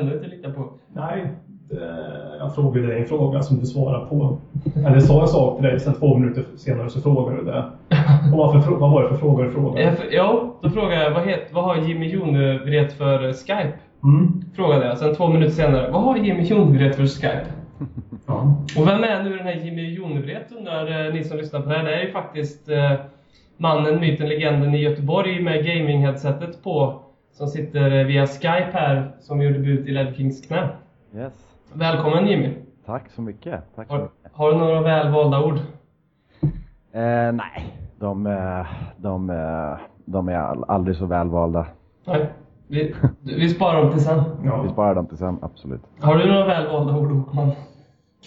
ändå inte lita på. Nej, jag frågade dig en fråga som du svarade på. Eller sa en sak till dig, sen två minuter senare så frågade du det. Och vad, för, vad var det för fråga du frågade? Ja, då frågade jag vad, het, vad har Jimmy Jonevret för Skype? Mm. Frågade jag. Sen två minuter senare, vad har Jimmy Jonevret för Skype? Ja. Och vem är nu den här Jimmy Jonevret undrar eh, ni som lyssnar på det här. Det är ju faktiskt eh, mannen, myten, legenden i Göteborg med gaming-headsetet på. Som sitter via Skype här, som gjorde debut i Led Kings knä. Yes. Välkommen Jimmy! Tack så mycket. Tack så Har, mycket. har du några välvalda ord? Eh, nej, de, eh, de, eh, de är aldrig så välvalda. Nej. Vi, vi sparar dem till sen. Vi ja. sparar dem till sen, absolut. Har du några välvalda ord Håkman?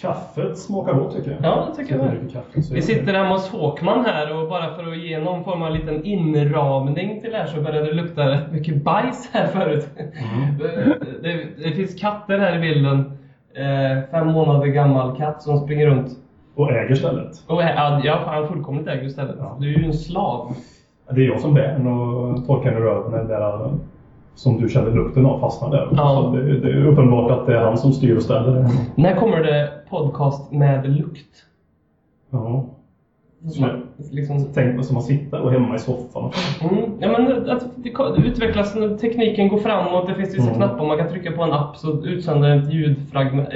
Kaffet smakar gott tycker jag. Ja, det tycker jag Sitter med. kaffe, så Vi jag- sitter hemma hos Håkman här och bara för att ge någon form av liten inramning till det här så började det lukta rätt mycket bajs här förut. Det, det, det finns katter här i bilden. Eh, fem månader gammal katt som springer runt. Och äger stället. Och är, ja, jag fan fullkomligt äger istället. Ja. Du är ju en slav. Det är jag som bär och torkar när det där som du känner lukten av fastnar där. Ja. Så det, det är uppenbart att det är han som styr och ställer. När kommer det podcast med lukt? Ja. Som man, liksom, Tänk som att sitta och hemma i soffan. Mm, ja, men att det, det utvecklas, tekniken går framåt, det finns vissa Mm. knappar man kan trycka på en app så utsänder ett ljudfragment,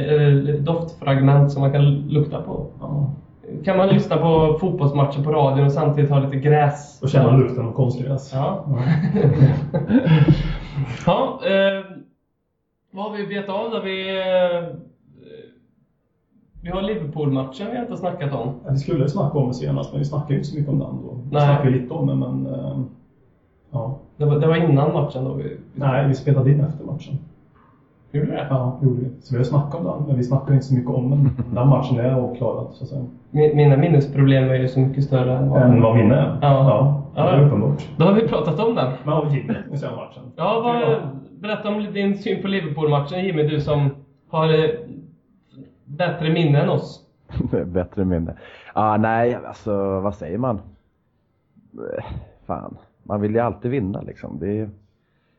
doftfragment som man kan lukta på. Ja. Kan man lyssna på fotbollsmatcher på radion och samtidigt ha lite gräs? Och känna lukten av konstgräs. Ja. ja eh, vad har vi betat av då? Vi, eh, vi har Liverpool-matchen vi har inte snackat om. Vi skulle snacka om det senast, men vi snackade ju inte så mycket om den då. Vi Nej. snackade lite om det, men... eh, Ja. Det var, det var innan matchen då. Vi, Nej, vi spelade in efter matchen. Gjorde det? Ja, gjorde vi. Så vi har snackat om den, men vi snackade inte så mycket om den. Den matchen är avklarad, så att säga. Min- Mina minnesproblem är ju så mycket större än vad... Än vad minne är. Ja. ja det är uppenbart. Då har vi pratat om den. Men gick det i den matchen? Ja, vad, berätta om din syn på Liverpool-matchen Jimmy, du som har eh, bättre minne än oss. Bättre minne. Ah, nej, alltså vad säger man? Eh, Fan, man vill ju alltid vinna liksom. Det är...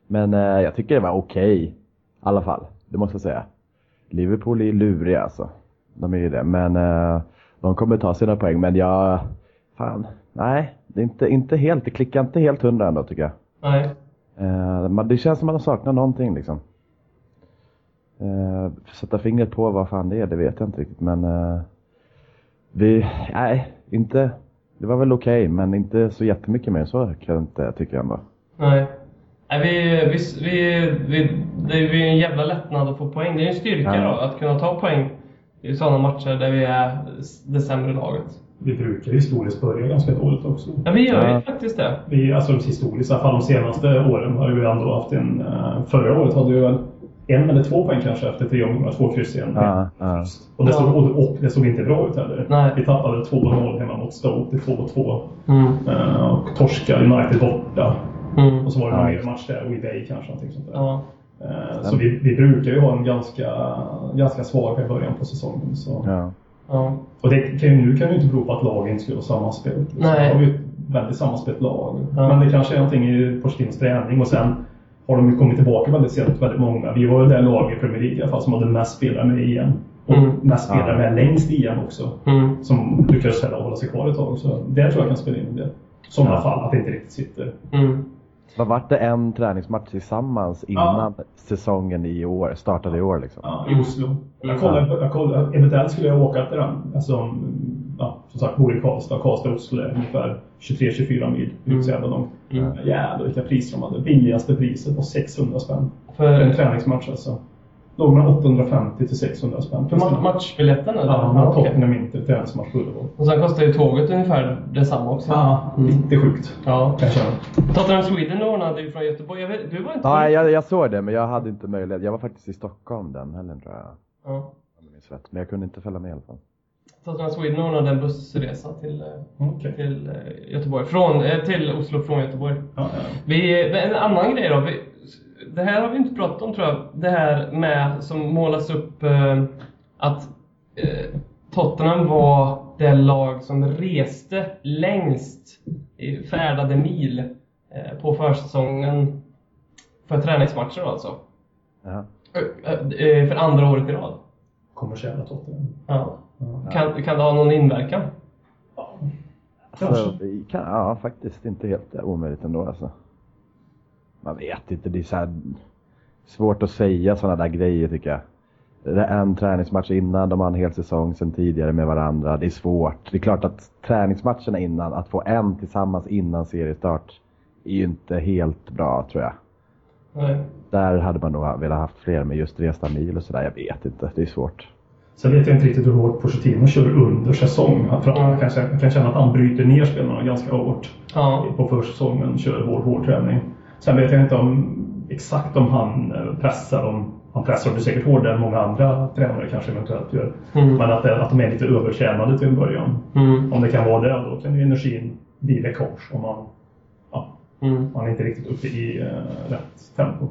Men eh, jag tycker det var okej. I alla fall, det måste jag säga. Liverpool är luriga alltså. De är ju det. Men eh, de kommer ta sina poäng. Men jag, fan, nej. Det är inte, inte helt, det klickar inte helt hundra ändå tycker jag. Nej. Eh, det känns som att man saknar någonting liksom. Eh, sätta fingret på vad fan det är, det vet jag inte riktigt. Men eh, vi, nej, inte. Det var väl okej, men inte så jättemycket mer så kan jag inte tycker jag ändå. Nej. Nej, vi, vi, vi, vi, det är ju en jävla lättnad att få poäng. Det är en styrka Ja. då, att kunna ta poäng i sådana matcher där vi är det sämre laget. Vi brukar historiskt börja ganska dåligt också. Ja, vi gör Ja. ju faktiskt det. Vi, alltså historiskt, i alla fall de senaste åren har vi ändå haft en... eh, Förra året hade vi väl en eller två poäng kanske efter tre omgångar, två kryss igen. Ja, ja. Och, det såg, och, och det såg inte bra ut heller. Nej. Vi tappade 2-0 hemma mot Stoke till 2-2. Mm. Eh, och torskade United borta. Mm. Och så var det Ja, någon mer match där, Way kanske, någonting sånt där. Ja. Eh, så vi, vi brukar ju ha en ganska, ganska svag i början på säsongen. Så. Ja. Ja. Och det kan ju, nu kan det ju inte bero på att lagen inte skulle ha sammanspel. Liksom. Nej. Då har vi ett väldigt sammanspelt lag. Ja. Men det kanske är någonting i Porslins träning och sen har de ju kommit tillbaka väldigt sent, väldigt många. Vi var ju det lag i Premier League i alla fall som hade mest spelare med i EM. Och Mm. mest spelare Ja. med längst i EM också. Mm. Som lyckades hålla sig kvar ett tag. Så där tror jag kan spela in en del. Sådana Ja. fall, att det inte riktigt sitter. Mm. Vad vart det en träningsmatch tillsammans innan säsongen i år startade i år liksom? Ja, i Oslo. Jag kollade, jag kollade, eventuellt skulle jag åka till den. Alltså, ja, som sagt, bor i Karlstad. Karlstad-Oslo är ungefär 23-24 mil. Inte så jävla långt. Mm. Jävlar vilka priser de hade. Billigaste priset var 600 spänn. För, För en träningsmatch alltså. Låg mellan 850 till 600 spänn. för ma- matchbiljetten eller? Ja, Ja, okej. Tottenham Inter träningsmatch på Ullevål. Och sen kostar ju tåget ungefär detsamma också. Ja, Mm. lite sjukt. Ja. Tottenham Sweden ordnade ju från Göteborg. Jag vet, du var inte Nej, jag, jag såg det men jag hade inte möjlighet. Jag var faktiskt i Stockholm den helgen tror jag. Ja. Om jag minns rätt. Men jag kunde inte följa med i alla fall. Tottenham Sweden ordnade en bussresa till, eh, Okej. till eh, Göteborg. Från, eh, till Oslo från Göteborg. Ja, ja. Vi, en annan grej då. Vi, det här har vi inte pratat om tror jag. Det här med som målas upp eh, att eh, Tottenham var det lag som reste längst i färdade mil eh, på försäsongen för träningsmatcher alltså. Ja. För andra året i rad. Kommersiella Tottenham. Ja. Kan, kan det ha någon inverkan? Ja. Så, Kanske. det kan, ja, faktiskt inte helt omöjligt ändå alltså. Man vet inte, det är så här svårt att säga sådana där grejer tycker jag. Det är en träningsmatch innan, de har en hel säsong sedan tidigare med varandra. Det är svårt. Det är klart att träningsmatcherna innan, att få en tillsammans innan seriestart är ju inte helt bra tror jag. Nej. Där hade man nog velat haft fler med just resta mil och sådär. Jag vet inte, det är svårt. Sen vet jag inte riktigt hur hårt Pochettino kör under säsong. Att jag, kan, jag kan känna att han bryter ner spelarna ganska hårt Ja. på försäsongen. Kör hård, hård träning. Sen vet jag inte om exakt om han eh, pressar dem. Han pressar dem säkert hårdare än många andra tränare kanske eventuellt gör. Mm. Men att, det, att de är lite övertränade till en början. Mm. Om det kan vara det, då kan ju energin bli läckage om man, ja, Mm. man är inte riktigt uppe i eh, rätt tempo.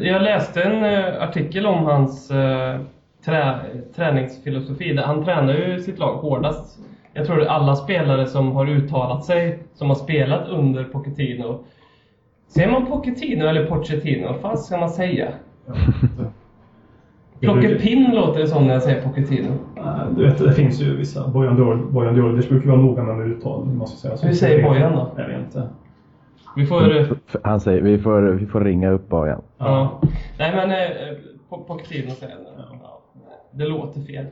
Jag läste en eh, artikel om hans eh, trä, träningsfilosofi. Han tränar ju sitt lag hårdast. Jag tror är alla spelare som har uttalat sig, som har spelat under Pochettino. Säger man Pochettino eller Pochettino? Vad fan ska man säga? Plockepinn låter det som när jag säger Pochettino. Eh, Du vet, det finns ju vissa, Bojan Djordjic brukar vara noga med uttal. Man ska säga. Så Hur säger Bojan då? Jag vet inte. Vi får... eh, Han säger, vi får, vi får ringa upp Bojan. Ja. Nej men eh, Po- Pochettino säger det. Ja. Det låter fel.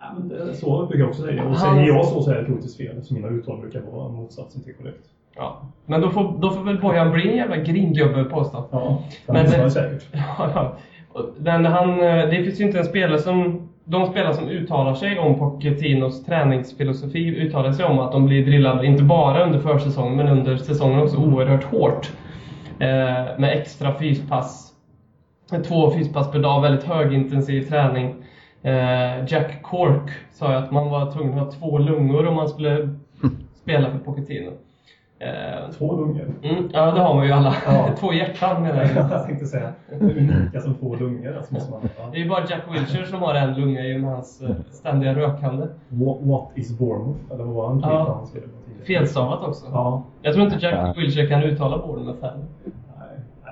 Ja, men det, så brukar jag också säga. Och säger jag så så är det troligtvis fel. Så mina uttal brukar vara motsatsen till korrekt. Ja. Men då får, då får väl Bojan bli en jävla gringubbe påstå. Ja, det Men det- man säkert. Ja, Men han, eh, det finns ju inte en spelare som... De spelare som uttalar sig om Pochettinos träningsfilosofi uttalar sig om att de blir drillade, inte bara under försäsongen, men under säsongen också oerhört hårt. Eh, med extra fyspass. Två fyspass per dag, väldigt högintensiv träning. Eh, Jack Cork sa ju att man var tvungen att ha två lungor om man skulle spela för Pochettino. Eh, Två lungor. mm, ja, det har man ju alla. Ja. två hjärtan menar jag. jag tänkte säga unika som två lungor. Alltså måste man, ja. Det är ju bara Jack Wilshere som har en lunga i och med hans eh, ständiga rökande. what, what is Bournemouth? Eller vad var han? Ja. Tidigare. Felstavat också. Ja. Jag tror inte Jack Ja. Wilshere kan uttala Bournemouth heller.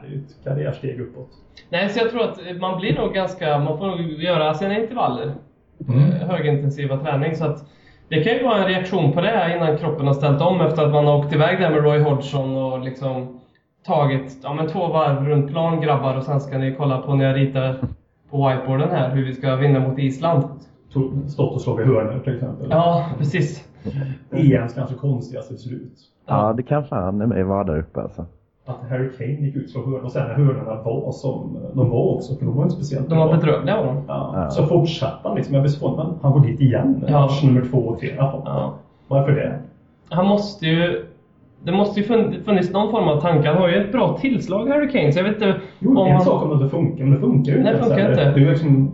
Ett karriärsteg uppåt. Nej, så jag tror att man blir nog ganska... Man får nog göra sina intervaller. Mm. Eh, Högintensiva träning. Så att det kan ju vara en reaktion på det här innan kroppen har ställt om efter att man har åkt iväg där med Roy Hodgson och liksom tagit ja, men två varv runt plan grabbar och sen ska ni kolla på när jag ritar på whiteboarden här hur vi ska vinna mot Island. Stått och slagit hörnor till exempel. Ja, precis. EMs kanske konstigaste beslut. Ja, det kan fan i mig vara där uppe alltså. Att Harry Kane gick ut och slog hörnor och sen när hörnorna var som de var också, för de var inte speciellt De var bra. bedrövliga var de. Ja. Ja. Så fortsatte han liksom. Jag blev förvånad, men han går dit igen. Ja. Match nummer två och tre. Ja. Varför det? Han måste ju... Det måste ju fun- funnits någon form av tanke. Han har ju ett bra tillslag, Harry Kane, så jag vet inte Jo, om en han... sak om det funkar, men det funkar ju inte. Nej, det funkar inte. Det är liksom,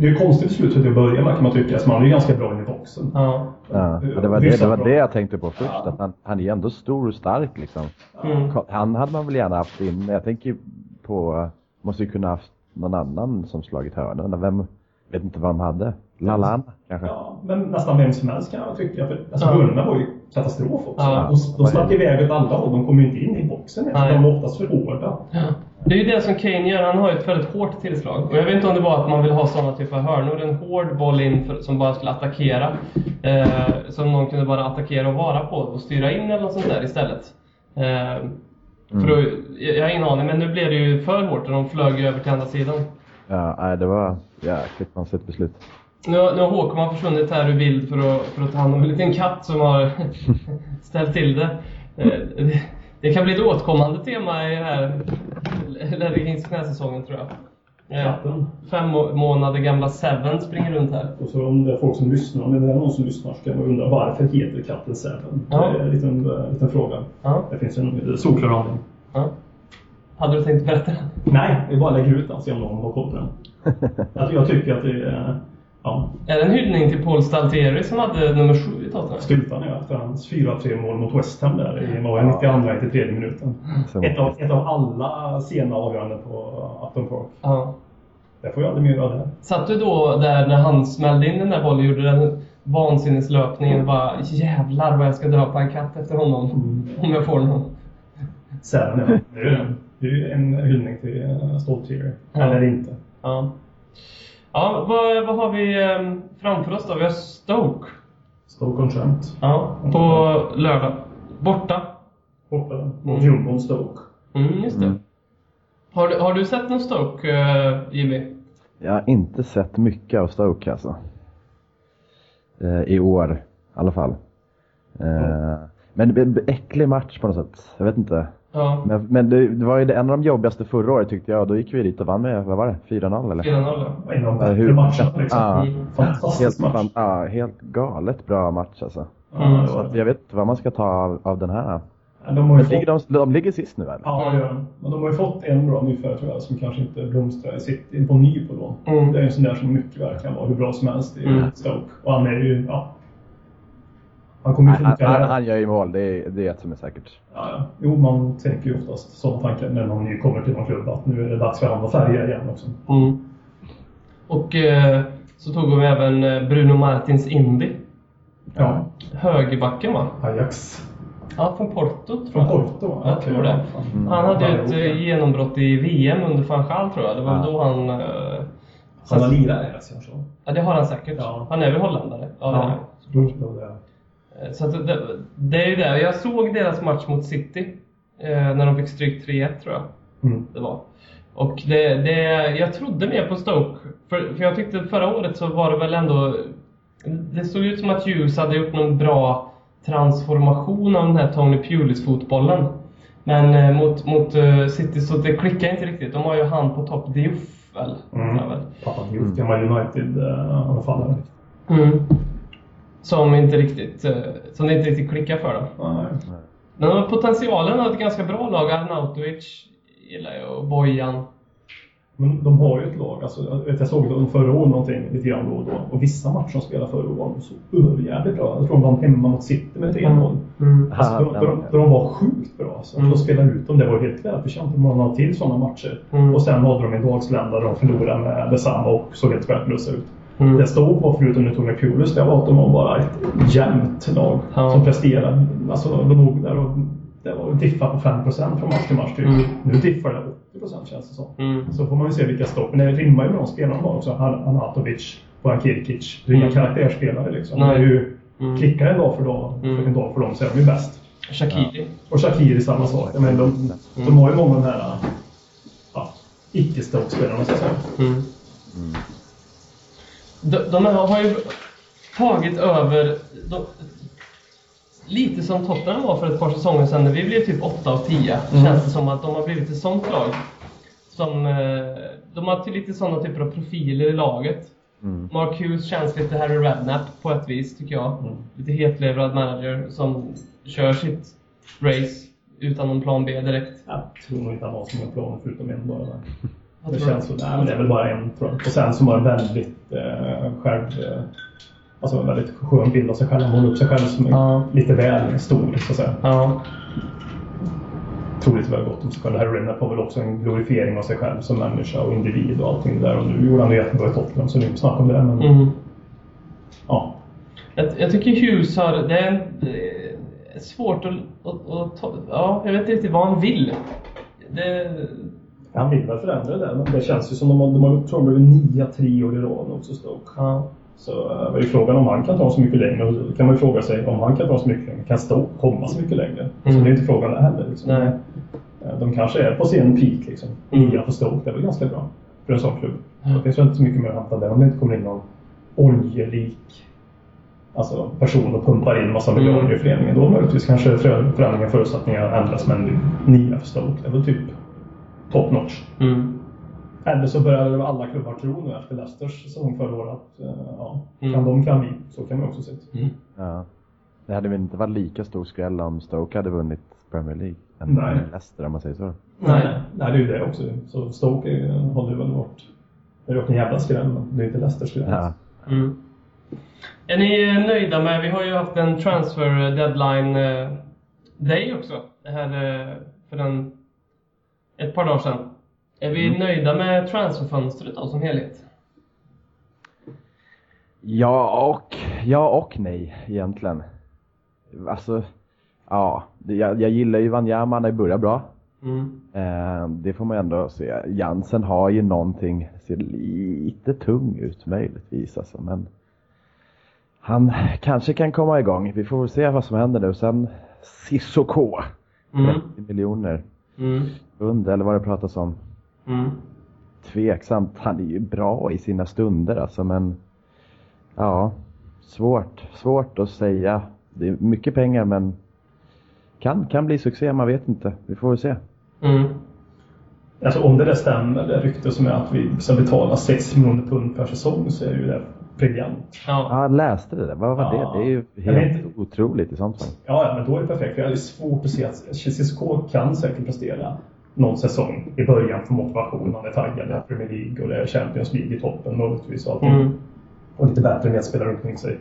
det är ju konstigt beslut till att börja med kan man tycka. Så man är ju ganska bra in i boxen. Ja. Ja, ja, det, var det, det var det jag tänkte på först. Ja. Att han, han är ändå stor och stark liksom. Mm. Han hade man väl gärna haft in, men jag tänker på, måste ju kunna haft någon annan som slagit hörnorna. Vem, vet inte vad de hade. Lalana kanske? Ja, men nästan vem som helst kan jag tycka. För, alltså, Ja. hörnorna var ju katastrof också. Ja. De, de stack iväg åt alla håll. De kom ju inte in i boxen. Nej. De var oftast för hårda. Det är ju det som Kane gör. Han har ju ett väldigt hårt tillslag. Och jag vet inte om det var att man vill ha sådana typer av hörnor. En hård boll in för, som bara skulle attackera. Eh, som någon kunde bara attackera och vara på och styra in eller något sånt där istället. Eh, för då, jag jag har ingen aning, men nu blev det ju för hårt och de flög över till andra sidan. Ja, nej, det var jäkligt konstigt beslut. Nu, har- nu har Håkman försvunnit här ur bild för att, för att ta hand om en liten katt som har ställt till det. Eh, det. Kan bli ett återkommande tema i den här Kings knäsäsongen tror jag. Eh, Katten. Fem må- månader gamla Seven springer runt här. Och så om det är folk som lyssnar, om det är någon som lyssnar så kan man undra varför heter katten Seven? Ja. Det är en liten, eh, liten fråga. Ja, Det finns en solklar anledning. ja. Hade du tänkt berätta den? Nej, vi bara lägger ut den och ser om någon har koll på den. Jag tycker att det är, Ja. Är det en hyllning till Paul Staltieri som hade nummer sju i Tottenham? Styltan ja, efter hans 4-3 mål mot West Ham där i var det 92 93 minuten. Så- Ett av, ett av alla sena avgöranden på Upton Park. Ja. Det får ju aldrig mer göra det. Satt du då där när han smällde in den där bollen och gjorde den vansinneslöpningen och bara jävlar vad jag ska döpa en katt efter honom om jag får någon. Sälen ja. Det är ju en hyllning till Stoltier. Ja. Eller inte. Ja. Ja, vad, vad har vi eh, framför oss då? Vi har Stoke. Stoke on Trent. Ja, på lördag. Borta. Borta där. Mm. Mot Jumbon Stoke. Mm, just det. Mm. Har, du, har du sett någon Stoke, eh, Jimmy? Jag har inte sett mycket av Stoke alltså. Eh, I år i alla fall. Eh, Men det blev en äcklig match på något sätt. Jag vet inte. Ja. Men, men det, det var ju det- en av de jobbigaste förra året tyckte jag. Då gick vi dit och vann med, vad var det? 4-0 eller? 4-0 ja. En av bättre matcherna liksom. Ja. Fantastisk Helt, match. fan, ja, helt galet bra match alltså. Mm. Så jag vet inte vad man ska ta av, av den här. Ja, De har ju Men ligger fått, de, de ligger sist nu eller? ja, det gör de. Men de har ju fått en bra nyförvärv tror jag som kanske inte blomstrar i. På ny på lån. Mm. Det är en sån där som mycket väl kan vara hur bra som helst i Mm. Stoke. Och han är ju, ja. Han kommer ju Han, funka han, där. han gör ju mål, det är, det är som är säkert. Ja, ja. Jo, man tänker ju oftast sådana tankar när ny kommer till någon klubb att nu är det dags för att färga igen också. Mm. Och eh, så tog vi även eh, Bruno Martins Indy. Ja. Högerbacken va? Ajax. Ja, från Porto tror Från jag. Porto va? Jag tror det. ja. Han hade ju ett Ja, eh, genombrott i VM under van Gaal tror jag. Det var Ja. då han... Eh, Han har lirat i Ajax kanske? Ja, det har han säkert. Ja. Han är väl holländare? Ja, det är han. Då- då det. Eh, Så att det, det är ju det. Jag såg deras match mot City. Eh, när de fick stryk 3-1 tror jag Mm. det var. Och det, det, jag trodde mer på Stoke. För, för jag tyckte förra året så var det väl ändå... Det såg ut som att Hughes hade gjort någon bra transformation av den här Tony Pulis-fotbollen. Men eh, mot, mot eh, City så det klickar inte riktigt. De har ju han på topp, Diouf väl? Mm. Pappa Diouf, gammal United-anfallare. Mm. Som inte riktigt, eh, som det inte riktigt klickar för dem. Nej. Men de har potentialen har ett ganska bra lag. Arnautovic gillar jag och Bojan. Men de har ju ett lag. Alltså, jag, vet, jag såg dem förra året någonting lite grann då och då. Och vissa matcher de spelade förra året var de så överjävligt bra. Jag tror de vann hemma mot City med 3-0. Mm. Alltså, de, de, de var sjukt bra. Alltså. Mm. De spelade ut dem. Det var helt välförtjänt. De har till sådana matcher. Mm. Och sen hade de en dagslända där de förlorade med detsamma och såg helt värdelösa ut. Mm. Det stod var förutom nu Tony Pulis, det var att de var bara ett jämnt lag Ja. som presterade. Alltså de låg där och det var diffa på 5% från match till match typ. Mm. Nu diffar det 80% känns det som. Mm. Så får man ju se vilka stopp. Men det rimmar ju med de spelarna har också. Han- Anatovic, Bojan Kirkic. Det är inga Mm. karaktärsspelare liksom. Nej. Det är ju, Mm. Klickar en dag för dag, Mm. en dag för dem så är de ju bäst. Shakiri. Och Shakiri samma sak. Menar, de, de har ju många av de här ja, icke-Stoke-spelarna så att säga. De, de här har ju tagit över... De, lite som Tottenham var för ett par säsonger sedan när vi blev typ 8 av 10. Mm. Känns det som att de har blivit ett sånt lag. Som, eh, de har till lite sådana typer av profiler i laget. Mm. Mark Hughes känns lite Harry Redknapp på ett vis, tycker jag. Mm. Lite hetlevrad manager som kör sitt race utan någon plan B direkt. Jag tror nog inte han har så många planer förutom en bara. Det känns så. Nej, men det är väl bara en tror jag. Och sen var det väldigt eh, själv... Eh, alltså en väldigt skön bild av sig själv. Målar upp sig själv som Ja. lite väl stor så att säga. Ja. Troligt väl gott om sig själv. Harry Redknapp har väl också en glorifiering av sig själv som människa och individ och allting där. Och nu gjorde han det jättebra i Tottenham så det är inte snack om det. Men Mm. ja. Jag, jag tycker Hughes har... Det är, är svårt att, att, att. Ja, jag vet inte riktigt vad han vill. Det, Han vill väl förändra det men det känns ju som de har, de har tror jag, nia tre år i rad också Stoke. ja. Så eh, är ju frågan om han kan ta så mycket längre. Då kan man ju fråga sig om han kan ta så mycket längre. Kan Stoke komma så mycket längre? Så Mm. det är inte frågan det heller. Liksom. Nej. Eh, De kanske är på sin peak liksom. Mm. Nia på Stoke, det är väl ganska bra för en sån klubb. Mm. Det finns väl inte så mycket mer att hämta där om det inte kommer in någon oljelik alltså, person och pumpar in massa Mm. miljarder i föreningen. Då möjligtvis kanske för- förändringar och förutsättningar ändras men nia för Stoke, det är väl typ top notch. Mm. Eller så börjar alla klubbar tro nu efter Leicesters säsong förra året att eh, ja, Mm. kan de kan vi. Så kan man också se det. Mm. Ja. Det hade väl inte varit lika stor skräll om Stoke hade vunnit Premier League än Nej. Leicester om man säger så. Nej. Nej, det är ju det också. Så Stoke eh, har ju väl varit... Det har varit en jävla skräll, men det är inte Leicesters skräll. Ja. Mm. Är ni nöjda med, vi har ju haft en transfer deadline eh, day också. Det här eh, för en, ett par dagar sedan. Är vi nöjda med transferfönstret då som helhet? Ja och, ja och nej egentligen. Alltså, ja. Jag, jag gillar ju Wanyama, det börjar bra. Mm. Eh, det får man ändå se. Jansen har ju någonting, ser lite tung ut möjligtvis alltså, men han kanske kan komma igång. Vi får väl se vad som händer nu. Sen Sissoko, 30 Mm. miljoner Mm. pund eller vad det pratas om. Mm. Tveksamt. Han är ju bra i sina stunder alltså, men ja, svårt, svårt att säga. Det är mycket pengar men kan, kan bli succé, man vet inte. Vi får väl se. Mm. Alltså om det där stämmer, det rykte som är att vi ska betala 6 miljoner pund per säsong så är ju det briljant. Ja. Ja, jag läste det där. Vad var Ja. det? Det är ju helt inte. otroligt i sånt fall. Ja, ja, men då är det perfekt. För jag är svårt att se att CSK kan säkert prestera någon säsong i början för motivation. Man är taggad. Är Premier League och det är Champions League i toppen möjligtvis. Och. Mm. och lite bättre medspelare omkring sig.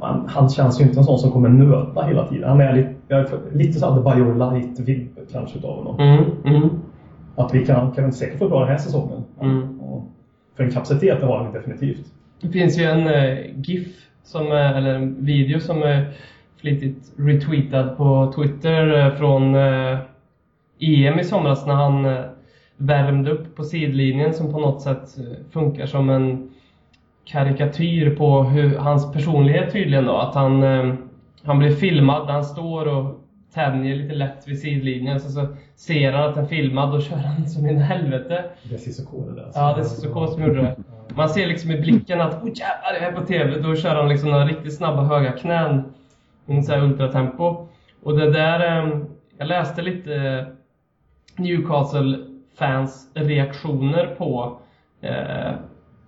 Men han känns ju inte en sån som kommer nöta hela tiden. Han är lite, jag är lite så Adebayor light-vibb kanske utav honom. Mm. Mm. Att vi kan, kan vi säkert få bra den här säsongen. Mm. Och för en kapacitet har han definitivt. Det finns ju en eh, GIF, som, är, eller en video som är flitigt retweetad på Twitter eh, från eh, EM i somras när han eh, värmde upp på sidlinjen som på något sätt eh, funkar som en karikatyr på hur, hans personlighet tydligen då. Att han, eh, han blir filmad, han står och tänjer lite lätt vid sidlinjen. Så, så ser han att den är filmad och kör han som in i helvete. Det är Cissoko det där. Ja, det är Cissoko som gjorde det. Man ser liksom i blicken att oh jävlar, jag är på TV. Då kör han liksom några riktigt snabba höga knän. I så här ultratempo. Och det där, eh, jag läste lite eh, Newcastle-fans reaktioner på eh,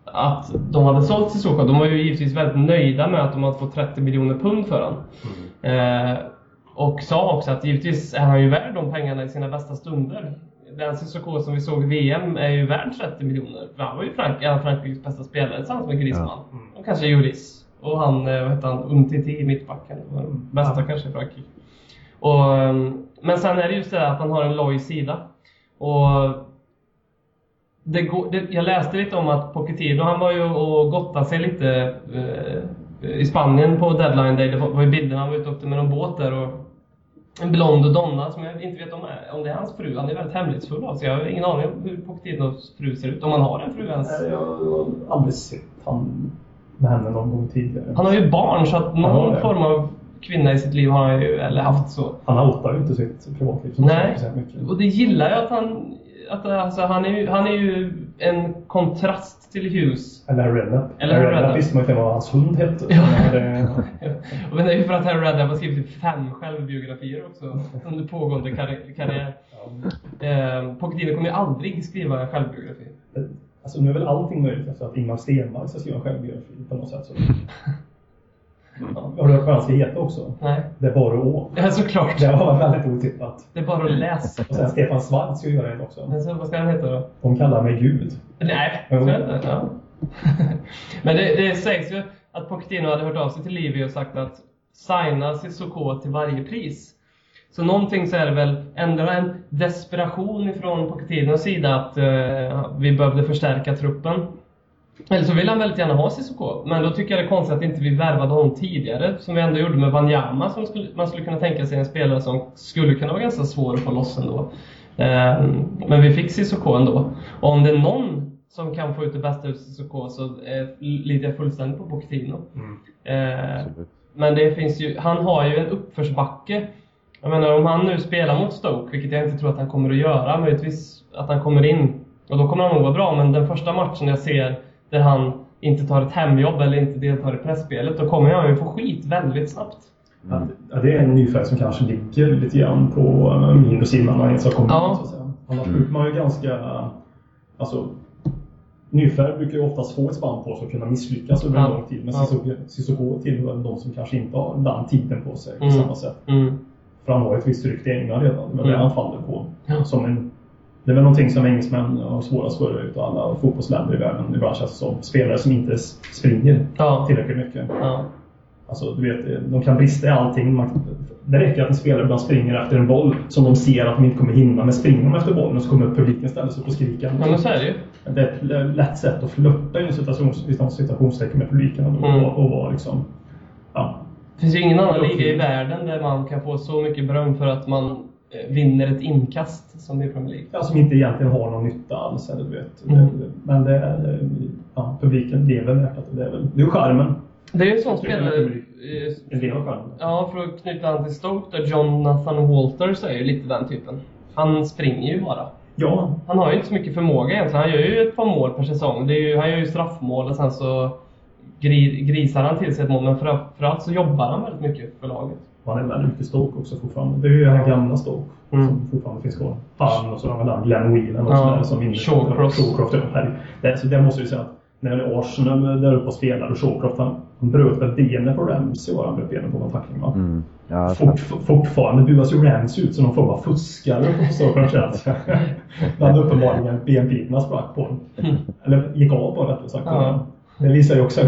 att de hade sålt Sissoko. De var ju givetvis väldigt nöjda med att de hade fått 30 miljoner pund för honom. Eh, och sa också att givetvis är han ju värd de pengarna i sina bästa stunder. Den Sissoko som vi såg i VM är ju värd 30 miljoner. För han var ju Frank, av Frankrikes bästa spelare tillsammans med Griezmann. Och kanske Juris. Och han, eh, vad hette han, Umtiti i mittbacken. den Bästa kanske i Frankrike. Och, ehm, men sen är det just det där att han har en loj sida. Och det går, det, jag läste lite om att Pochettino, han var ju och gottade sig lite eh, i Spanien på deadline day. Det var, var ju bilder han var ute och åkte med någon båt där och en blond donna som jag inte vet om, om det är hans fru. Han är väldigt hemlighetsfull av sig. Jag har ingen aning om hur Pochettinos fru ser ut. Om han har en fru ens. Nej, Jag har aldrig sett han med henne någon gång tidigare. Han har ju barn så att någon det. form av kvinna i sitt liv har han ju, eller haft så. Han outar ju inte sitt privatliv Nej, sagt mycket. och det gillar jag att han... Att, alltså, han, är ju, han är ju en kontrast till Hughes. Eller Harry Redknapp. Eller Harry Redknapp visste man inte vad hans hund hette. Ja. Det, Men det är ju för att Harry Redknapp har skrivit typ fem självbiografier också under pågående karri- karriär. Eh, Pochettino kommer ju aldrig skriva en självbiografi. alltså nu är väl allting möjligt efter att Ingmar Stenmark ska skriva en självbiografi på något sätt. Så. Har du hört vad han ska heta också? Nej, Det är bara att å. ja, såklart. Det var väldigt otippat. Det är bara att läsa. Och sen Stefan Svart ska göra en också. Men så, vad ska han heta då? De kallar mig Gud. Nej, är det inte. Ja. Men det, det sägs ju att Pochettino hade hört av sig till Livi och sagt att signa Sissoko till varje pris. Så någonting så är det väl ändå en desperation ifrån Pochettinos sida att eh, vi behövde förstärka truppen. Eller så vill han väldigt gärna ha Sissoko, men då tycker jag det är konstigt att inte vi värvade honom tidigare, som vi ändå gjorde med Wanyama, som skulle, man skulle kunna tänka sig en spelare som skulle kunna vara ganska svår att få loss ändå. Eh, men vi fick Sissoko ändå. Och om det är någon som kan få ut det bästa ur Sissoko så eh, litar jag fullständigt på Pochettino. Eh, Absolut. men det finns ju, han har ju en uppförsbacke. Jag menar om han nu spelar mot Stoke, vilket jag inte tror att han kommer att göra, möjligtvis att han kommer in. Och då kommer han nog vara bra, men den första matchen jag ser där han inte tar ett hemjobb eller inte deltar i pressspelet, då kommer han ju få skit väldigt snabbt. Att, ja, det är en nyfärg som kanske ligger lite grann på eh, minus innan han ens har kommit Ja. säga. Annars brukar man ju ganska... Alltså, nyfärg brukar ju oftast få ett spann på sig och kunna misslyckas under en Ja. lång tid. Men Ja. Sissoko tillhör de som kanske inte har den tiden på sig på Mm. samma sätt. Mm. För han har ju ett visst rykte i England redan, men det Mm. han faller på. Ja. Som en Det är väl någonting som engelsmän har svårast för utav alla fotbollsländer i världen. Ibland känns det som spelare som inte springer Ja. tillräckligt mycket. Ja. Alltså, du vet, de kan brista i allting. Det räcker att en spelare ibland springer efter en boll som de ser att de inte kommer hinna. Men springer de efter bollen så kommer publiken ställa sig upp och skrika. ja, men så är det ju. Det är ett lätt sätt att flörta inom citationstecken med publiken och, Mm. och, och vara liksom... Ja. Det finns ju ingen annan liga i världen där man kan få så mycket beröm för att man vinner ett inkast som i Premier League. Ja, som inte egentligen har någon nytta alls. Eller, du vet. Mm. Det, men det är, ja, publiken lever med det. Det är väl det är charmen. Det är ju en sån spelare... Eh, En del av charmen. Ja, för att knyta an till Stoke där Jonathan Walters är ju lite den typen. Han springer ju bara. Ja, Han har ju inte så mycket förmåga egentligen. Han gör ju ett par mål per säsong. Det är ju, han gör ju straffmål och sen så gri, grisar han till sig ett mål. Men framförallt så jobbar han väldigt mycket för laget. Han är väldigt mycket Stoke också fortfarande. Det är ju den gamla Stoke Mm. som fortfarande finns kvar. Han och så har vi den Glenn Whelan och Ja, sådär som vinner. Shawcross. Shawcross ja, det, så det måste ju säga att när Arsenal där uppe och spelar och Shawcross han, han bröt väl benet på Ramsey var han bröt benet på en tackling va? Mm. Ja, Fort, fortfarande buas ju Ramsey ut som någon form av fuskare på Stockholms. När han uppenbarligen benpiporna sprack på honom. Eller gick av bara rättare sagt. Ja. Det visar ju också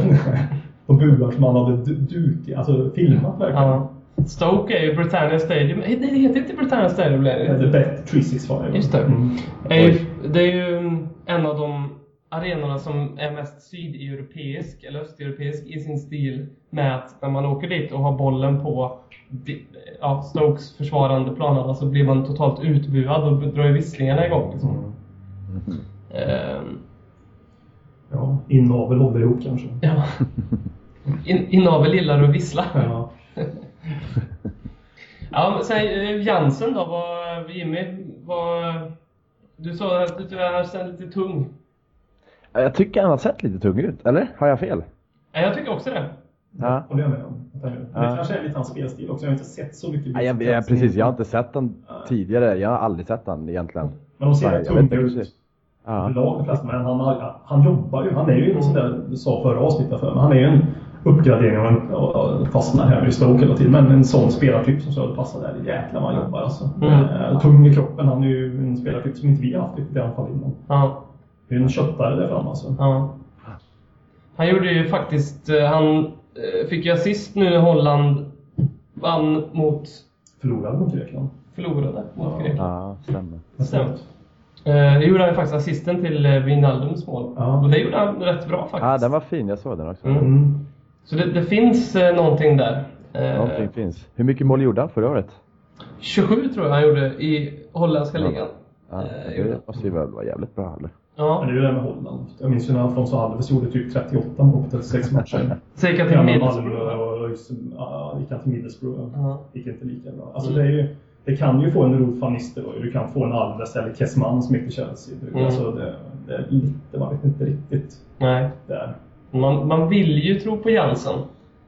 på buar som han hade du- duk, alltså filmat verkligen. Ja. Stoke är ju Britannia Stadium. Nej, det heter inte Britannia Stadium Det är längre. Bet 365. Just det. Mm. Det är, ju, det är ju en av de arenorna som är mest sydeuropeisk eller östeuropeisk i sin stil med att när man åker dit och har bollen på ja, Stokes försvarande planerna så blir man totalt utbuad och drar ju visslingarna igång. Liksom. Mm. Ehm, Ja, inavel håller ihop kanske. ja. In, inavel gillar att vissla. Ja. Ja, men sen eh, Jansen då, vad, Jimmy, vad, du sa att du är sen lite tung. Jag tycker han har sett lite tung ut, eller? Har jag fel? Ja, jag tycker också det. Ja. håller jag med om. gör. Ja. Det kanske är lite hans spelstil också. Jag har inte sett så mycket Nej, jag, jag, precis, jag har inte sett den tidigare. Jag har aldrig sett den egentligen. Men de ser tunga ut. Ja. Flesta. Men han, han jobbar ju. Han är ju sån där, du sa förra avsnittet för men han är ju en uppgradering av en, och- och fastnar här i Stoke hela tiden. Men en sån spelartyp som Söder passar där, jäklar vad han jobbar alltså. Mm. Eh, tung i kroppen. Han är ju en spelartyp som inte vi har haft i alla fall innan. Ja, Det är en köttare där framme alltså. ja. Han gjorde ju faktiskt, eh, han eh, fick ju assist nu när Holland vann mot, Förlorade mot Grekland. förlorade mot Ja. Grekland. Ja, stämmer. Stämmer. Det gjorde han faktiskt assisten till Wijnaldums mål. Ja. Och det gjorde han rätt bra faktiskt. Ja, den var fin. Jag såg den också. Mm. Så det, det finns eh, någonting där. Eh, Någonting finns. Hur mycket mål gjorde han förra året? 27 tror jag han gjorde i holländska Ja. ligan. Ja, Eh, det han. måste ju vara jävligt bra eller? Men Ja, det är ju det med Holland. Jag minns ju när Alfonso Alves gjorde typ 38 mål på 36 matcher. Säkert till Gamla Middlesbrough. Malmö och just, ja, gick han till Middlesbrough. Ja. Gick inte lika bra. Alltså Mm. det, är ju, det kan ju få en Ruud van Nistelrooy, du kan få en Alves eller Kessman som gick till Chelsea. Mm. Alltså det, det är lite, man vet inte riktigt Nej. där. Man, man vill ju tro på Jansen.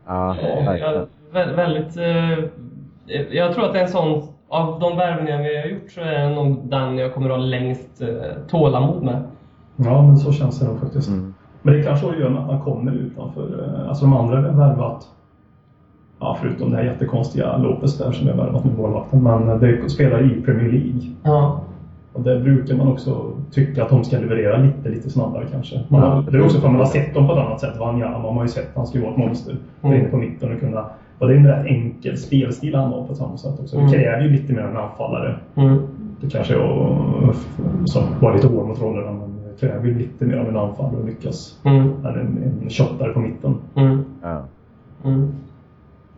Ja, Eh, verkligen. jag, vä- väldigt... Eh, jag tror att det är en sån... Av de värvningar vi har gjort så är det nog den jag kommer att ha längst eh, tålamod med. Ja, men så känns det nog faktiskt. Mm. Men det kanske har att göra med att han kommer utanför. eh, Alltså de andra har värvat, ja, förutom det här jättekonstiga Lopez där som är värvat med målvakten, men det spelar i Premier League. Ja. Och där brukar man också tycka att de ska leverera lite, lite snabbare kanske. Man Ja, har, det det är också för att man har sett dem på ett annat sätt. Wanyama har man ju sett, han ska ju vara ett monster. Mm. Mm. på mitten och kunna... Och det är en rätt enkel spelstil han har på ett samma sätt också. Mm. Det kräver ju lite mer av en anfallare. Mm. Det kanske jag som var lite hård mot rollerna, men det kräver ju lite mer av en anfallare att lyckas. Mm. Än en, en köttare på mitten. Mm. Ja. Mm.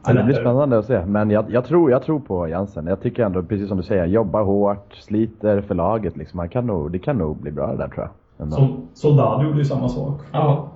Ja, det blir spännande att se. Men jag, jag, tror, jag tror på Jansen. Jag tycker ändå, precis som du säger, jobbar hårt, sliter för laget. Liksom. Han kan nog, det kan nog bli bra det där tror jag. Ändå. Som Soldado gjorde ju samma sak. Ja.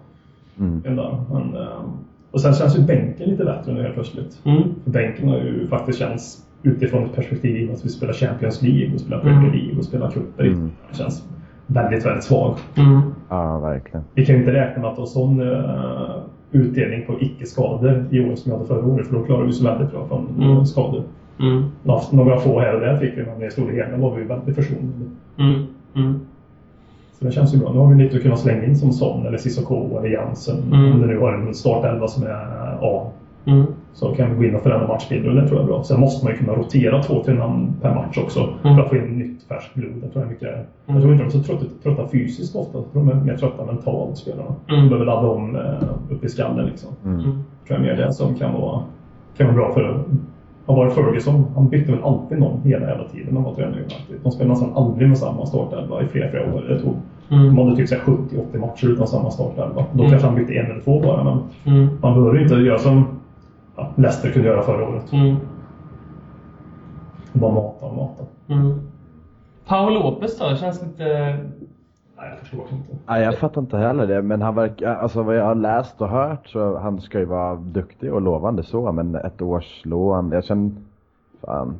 Mm. Men, eh, och sen känns ju bänken lite bättre nu helt plötsligt. Mm. För bänken har ju faktiskt känts utifrån ett perspektiv att vi spelar Champions League och spelar Premier Mm. League och spelar cuper. Mm. Det känns väldigt, väldigt svag. Mm. Ja, verkligen. Vi kan ju inte räkna med att ha sån uh, utdelning på icke-skador i år som vi hade förra året. För då klarade vi oss väldigt bra från Mm. mm. skador. Mm. Några- få här och där fick vi, men i stora hela var vi väldigt försonade. Mm. Mm. Så det känns ju bra. Nu har vi lite att kunna slänga in som Son eller Cissoko eller Jansen. Mm. Om du nu har en startelva som är A. Mm. Så kan vi gå in och förändra matchbilder och det tror jag är bra. Sen måste man ju kunna rotera två, tre namn per match också. Mm. För att få in nytt färskt blod. Jag tror, jag mycket, jag tror inte de är så trötta, trötta fysiskt ofta. De är mer trötta mentalt spelarna. Mm. De behöver ladda om eh, upp i skallen liksom. Mm. Mm. tror jag mer det som kan vara, kan vara bra för vad var det Ferguson? Han bytte väl alltid någon hela jävla tiden när han var tränare i. De spelade nästan aldrig med samma startelva i flera, flera år. Det tog, Mm. De hade typ så här 70-80 matcher utan samma startelva. Då Mm. kanske han bytte en eller två bara, men Mm. man behöver inte göra som ja, Leicester kunde göra förra året. Mm. Bara mata och mata. Mm. Paul Lopez då? Känns lite... Nej, jag förstår inte. Nej, jag fattar inte heller det, men han verkar, alltså vad jag har läst och hört så han ska ju vara duktig och lovande så, men ett års lån, jag känner, fan,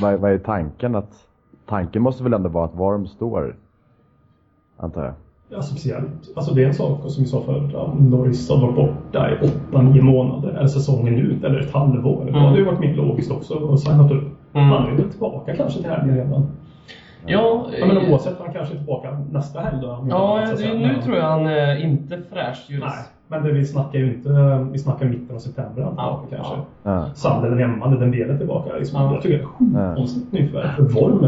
vad, vad är tanken att, tanken måste väl ändå vara att Worm står, antar jag. Ja, speciellt. Alltså det är en sak som vi sa förut. Om Norris har varit borta i 8-9 månader, eller säsongen ut, eller ett halvår. Mm. Det hade ju varit mer logiskt också och signat upp. Mm. Han är väl tillbaka kanske till helgen redan. Ja, Ja, men eh, oavsett, han kanske är tillbaka nästa helg då. ja det, säga. nu Men- tror jag han är inte fräsch Nej, jurist. men det, vi snackar ju inte, vi snackar mitten av september han Ja, kanske. Ja. Sandelen hemma, när den delen tillbaka. Liksom. Ja. Jag tycker det är skitkonstigt nyförvärv. För Worm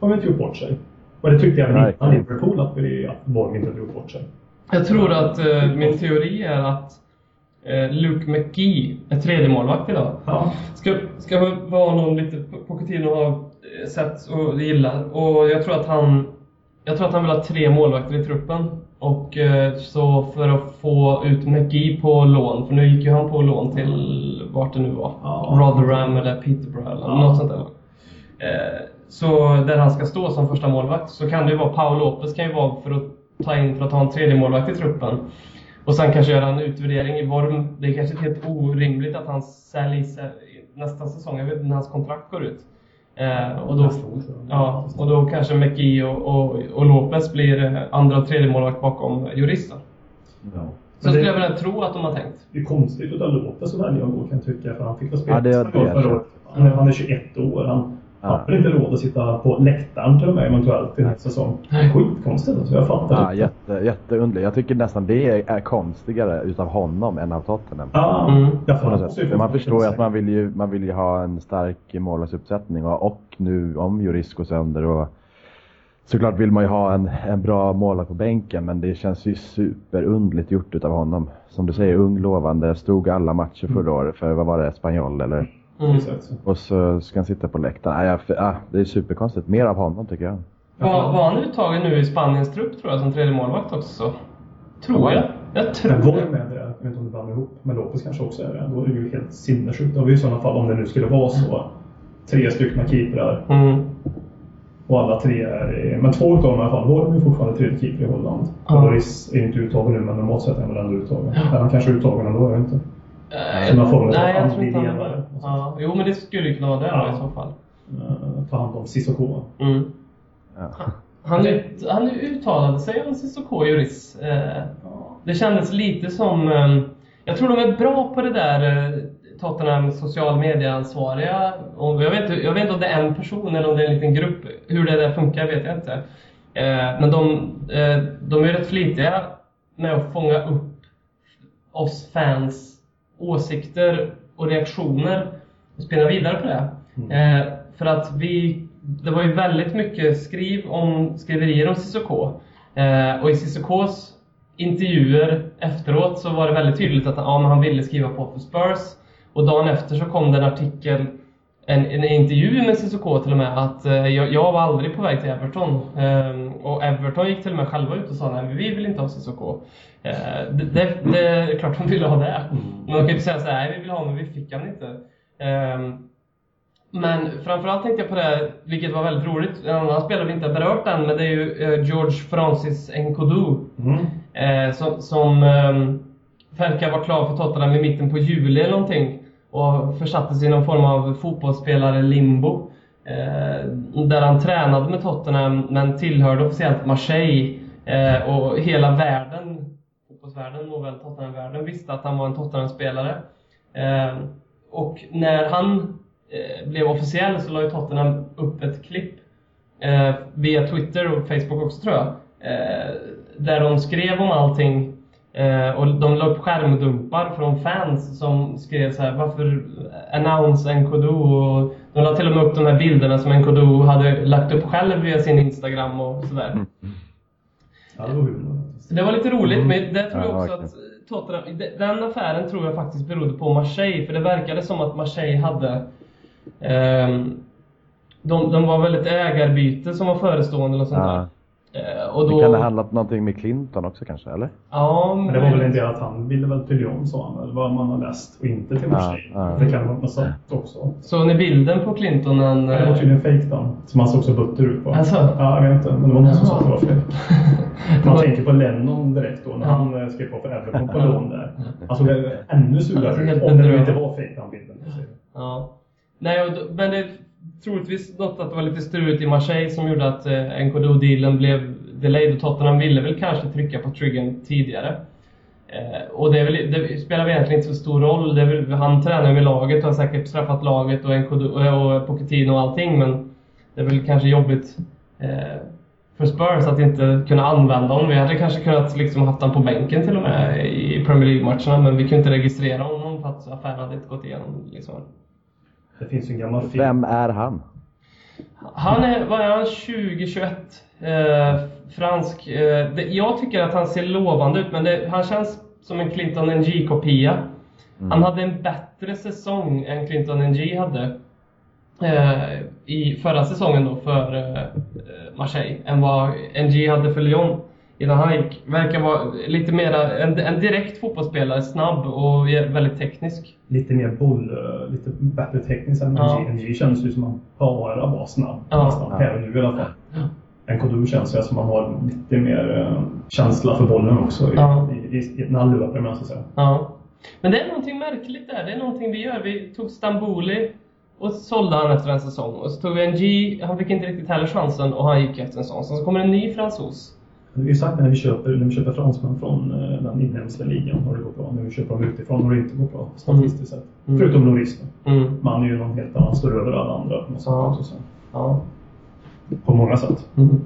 har vi inte gjort bort sig. Och det tyckte jag väl innan. Liverpool, att, vi, att Worm inte gjort bort sig. Jag tror att eh, min teori är att eh, Luke McGee är tredje målvakt idag. Ja. Ska, ska vara någon lite Pochettino har eh, sett och gillar. Och jag tror att han jag tror att han vill ha tre målvakter i truppen. Och eh, så för att få ut McGee på lån, för nu gick ju han på lån till vart det nu var. Ja. Rotherham eller Peterborough eller Ja. något sånt där. Eh, så där han ska stå som första målvakt så kan det ju vara Paul Lopez kan ju vara för att ta in för att ha en tredje målvakt i truppen. Och sen kanske göra en utvärdering i Worm. Det är kanske helt orimligt att han säljs nästa säsong. Jag vet inte när hans kontrakt går ut. Eh, och, då, ja, och då kanske McGee och, och, och Lopez blir eh, andra och tredje målvakt bakom juristen. Ja. Så det- skulle jag vilja tro att de har tänkt. Det är konstigt utav Lopez att välja att gå kan jag tycka. För han fick väl spela Ja, det det. förra året. Han är, han är 21 år. Han Ja. har väl inte råd att sitta på läktaren till och med eventuellt i nästa säsong. Skitkonstigt alltså. Jag fattar Ja, inte. jätte, jätteunderligt. Jag tycker nästan det är, konstigare utav honom än av Tottenham. Ja, Mm. jag fattar. man förstår ju att man vill ju, man vill ju ha en stark målvaktsuppsättning och, och nu om Juris går sönder och såklart vill man ju ha en, en bra målvakt på bänken men det känns ju superundligt gjort utav honom. Som du säger, ung, lovande, stod alla matcher förra året för, vad var det, Spanjol eller? Mm. Och så ska han sitta på läktaren. Nej, jag, ah, det är superkonstigt. Mer av honom tycker jag. Var, var han uttagen nu i Spaniens trupp tror jag som tredje målvakt också? Tror jag. Jag Men tror det. är det. Jag vet inte om det blandar ihop. Men Lopez kanske också är det. Då är det ju helt sinnessjukt. Då har vi i sådana fall, om det nu skulle vara så, tre stycken keeprar. Mm. Och alla tre är... Men två utav dem i alla fall. Worm är fortfarande tredje keeper i Holland. Ja. Loris är inte uttagen nu, men normalt sett är han väl ändå uttagen. Ja. Eller han kanske är uttagen ändå, jag vet inte. Av Nej, jag tror inte han är med. Ja. Jo, men det skulle ju kunna vara det Ja. i så fall. Uh, ta hand om Cissoko. Mm. Ja. Han, ut, han uttalade sig om Cissoko Juris. Eh, det kändes lite som... Eh, jag tror de är bra på det där eh, Tottenham social media-ansvariga. Och jag, vet, inte- jag vet inte om det är en person eller om det är en liten grupp. Hur det där funkar vet jag inte. Eh, men de, eh, de är rätt flitiga med att fånga upp oss fans åsikter och reaktioner och spinna vidare på det. Eh, för att vi, det var ju väldigt mycket skriv om, skriverier om Cissoko. Eh, och i Cissokos intervjuer efteråt så var det väldigt tydligt att ja, han ville skriva på för Spurs. Och dagen efter så kom det en artikel, en, en intervju med Cissoko till och med, att eh, jag, jag var aldrig på väg till Everton. Eh, och Everton gick till och med själva ut och sa nej, vi vill inte ha Cissoko. Eh, det, det, det är klart de ville ha det. Men de kan ju inte säga så här, nej vi vill ha men vi fick han inte. Eh, men framförallt tänkte jag på det, vilket var väldigt roligt, en annan spelare vi inte har berört än, men det är ju eh, George Francis Nkodu. Mm. Som som eh, verkar vara klar för Tottenham i mitten på juli eller någonting. Och försattes i någon form av fotbollsspelare-limbo. Eh, där han tränade med Tottenham, men tillhörde officiellt Marseille. Eh, och hela världen, fotbollsvärlden, nåväl Tottenham-världen, visste att han var en Tottenham-spelare. Eh, och när han blev officiell så la ju Tottenham upp ett klipp via Twitter och Facebook också tror jag. Där de skrev om allting Eh, och de la upp skärmdumpar från fans som skrev så här varför announce Nkodu? Och de la till och med upp de här bilderna som Nkodu hade lagt upp själv via sin Instagram och sådär. Ja, det var lite roligt, men det tror jag Ja, också att Tottenham, de- den affären tror jag faktiskt berodde på Marseille, för det verkade som att Marseille hade ehm, de, de var väl ett ägarbyte som var förestående eller sånt Ja. där. Eh, och då, Det kan ha handlat någonting med Clinton också kanske, eller? Ja, Men det var väl en del att han ville väl till Lyon sa han väl, vad man har läst, och inte till Marseille. Ja, ja. Det kan vara något sånt också. Så ni bilden på Clinton, han... Det var tydligen fake då, som han såg så butter ut på. Alltså? Ja, jag vet inte, men det var någon som sa att det var. Det Man var- tänker på Lennon direkt då, när han eh, skrev på för Everton på lån där. Han såg ännu surare ut, om det nu inte var fake den bilden. Ja. Nej, och då, men det troligtvis något att det var lite struligt i Marseille som gjorde att eh, NKDO-dealen blev delayed och Tottenham ville väl kanske trycka på triggern tidigare. Eh, och det, är väl, det spelar väl egentligen inte så stor roll. Det är väl, han tränar med laget och har säkert träffat laget och, Nkodu, och, eh, och Pochettino och allting men det är väl kanske jobbigt eh, för Spurs att inte kunna använda honom. Vi hade kanske kunnat liksom haft honom på bänken till och med i Premier League-matcherna men vi kunde inte registrera honom för att affären hade inte gått igenom. Liksom. Det finns en gammal film. Vem är han? Han är, vad är han, 20-21? Eh, fransk. Eh, det, jag tycker att han ser lovande ut, men det, han känns som en Clinton NG-kopia. Han hade en bättre säsong än Clinton NG hade eh, i förra säsongen då för eh, Marseille, än vad NG hade för Lyon innan han gick. Verkar vara lite mera, en, en direkt fotbollsspelare, snabb och väldigt teknisk. Lite mer boll, eh, lite bättre tekniskt än Ja. NG. NG känns ju som att han bara var snabb. Ja. Nästan, Ja. här och nu i alla fall. Nkodu känns ju som att han har lite mer eh, känsla för bollen också i, Ja. i, i, när han löper med så att säga. Ja. Men det är någonting märkligt där. Det är någonting vi gör. Vi tog Stamboli och sålde han efter en säsong. Och så tog vi en G, han fick inte riktigt heller chansen och han gick efter en sån. Sen så kommer en ny fransos. Vi har ju sagt när vi köper, när vi köper fransmän från eh, den inhemska ligan har det gått bra. När vi köper dem utifrån har det inte gått bra statistiskt sett. Mm. Förutom Loris. Mm. Man är ju någon helt annan, står över alla andra Ja. Ja. På många sätt. Mm.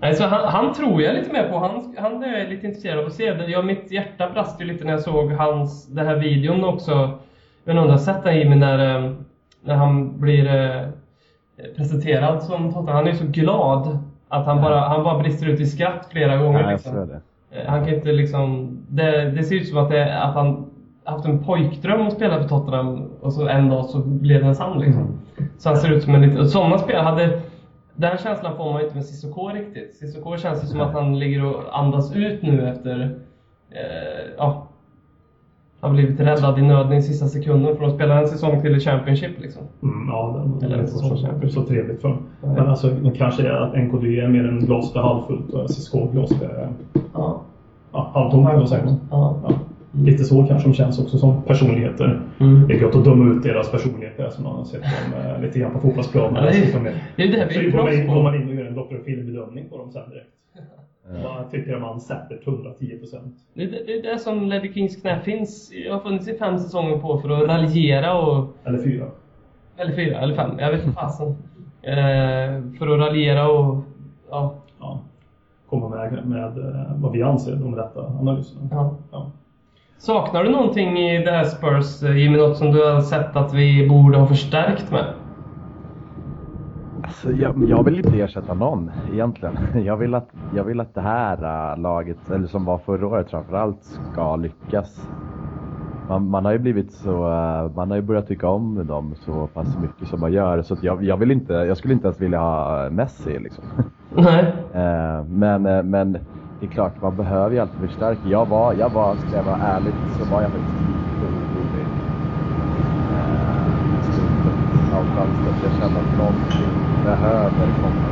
Nej, så han, han tror jag lite mer på. Han, han är lite intresserad av att se. Det. Jag, mitt hjärta brast ju lite när jag såg hans, den här videon också. Jag har sett den Jimmy, när, eh, när han blir eh, presenterad som Tottenham. Han är så glad att han bara, han bara brister ut i skratt flera gånger. Nej, jag liksom. det. Eh, Han kan inte liksom... Det, det ser ut som att, det, att han haft en pojkdröm att spela för Tottenham och så en dag så blev den sann liksom. Så han ser ut som en liten... och Sådana spelare hade... Den känslan får man ju inte med Cissoko riktigt. Cissoko känns ju som att han ligger och andas ut nu efter... Eh, ja. Har blivit räddad i nöden i sista sekunden för att spela en säsong till i Championship liksom. Mm, ja, det Eller en säsong så, så trevligt för. Men alltså, det kanske är att NKD är mer en glas för halvfullt och SSK glas för Ja. ja, halvtomt. Ja. Ja. Lite så kanske de känns också som personligheter. Mm. Det är gött att döma ut deras personligheter som man har sett dem eh, lite grann på fotbollsplanen. Ja, det är- det är det vi så är går man proffs in, på. går man in och gör en Dr. Phil-bedömning på dem sen direkt. Man tycker man sätter 110 procent. Det, det, det är det som Ledley Kings knä finns. Jag har funnits i fem säsonger på för att raljera och... Eller fyra. Eller fyra, eller fem. Jag vet inte fasen. Eh, för att raljera och... Ja. Ja. Komma med, med eh, vad vi anser de rätta analyserna. ja. Ja. Saknar du någonting i det här Spurs, eh, Jimmy? Något som du har sett att vi borde ha förstärkt med? Alltså, jag, jag vill inte ersätta någon egentligen. Jag vill att, jag vill att det här äh, laget, eller som var förra året framförallt, ska lyckas. Man, man har ju blivit så, äh, man har ju börjat tycka om dem så pass mycket som man gör. Så att jag, jag vill inte, jag skulle inte ens vilja ha Messi liksom. Nej. Eh, men, eh, men det är klart, man behöver ju alltid förstärka. Jag var, jag var, ska jag vara ärlig, så var jag faktiskt lite orolig. Eh, av fönstret. Jag kände att någonting behöver komma.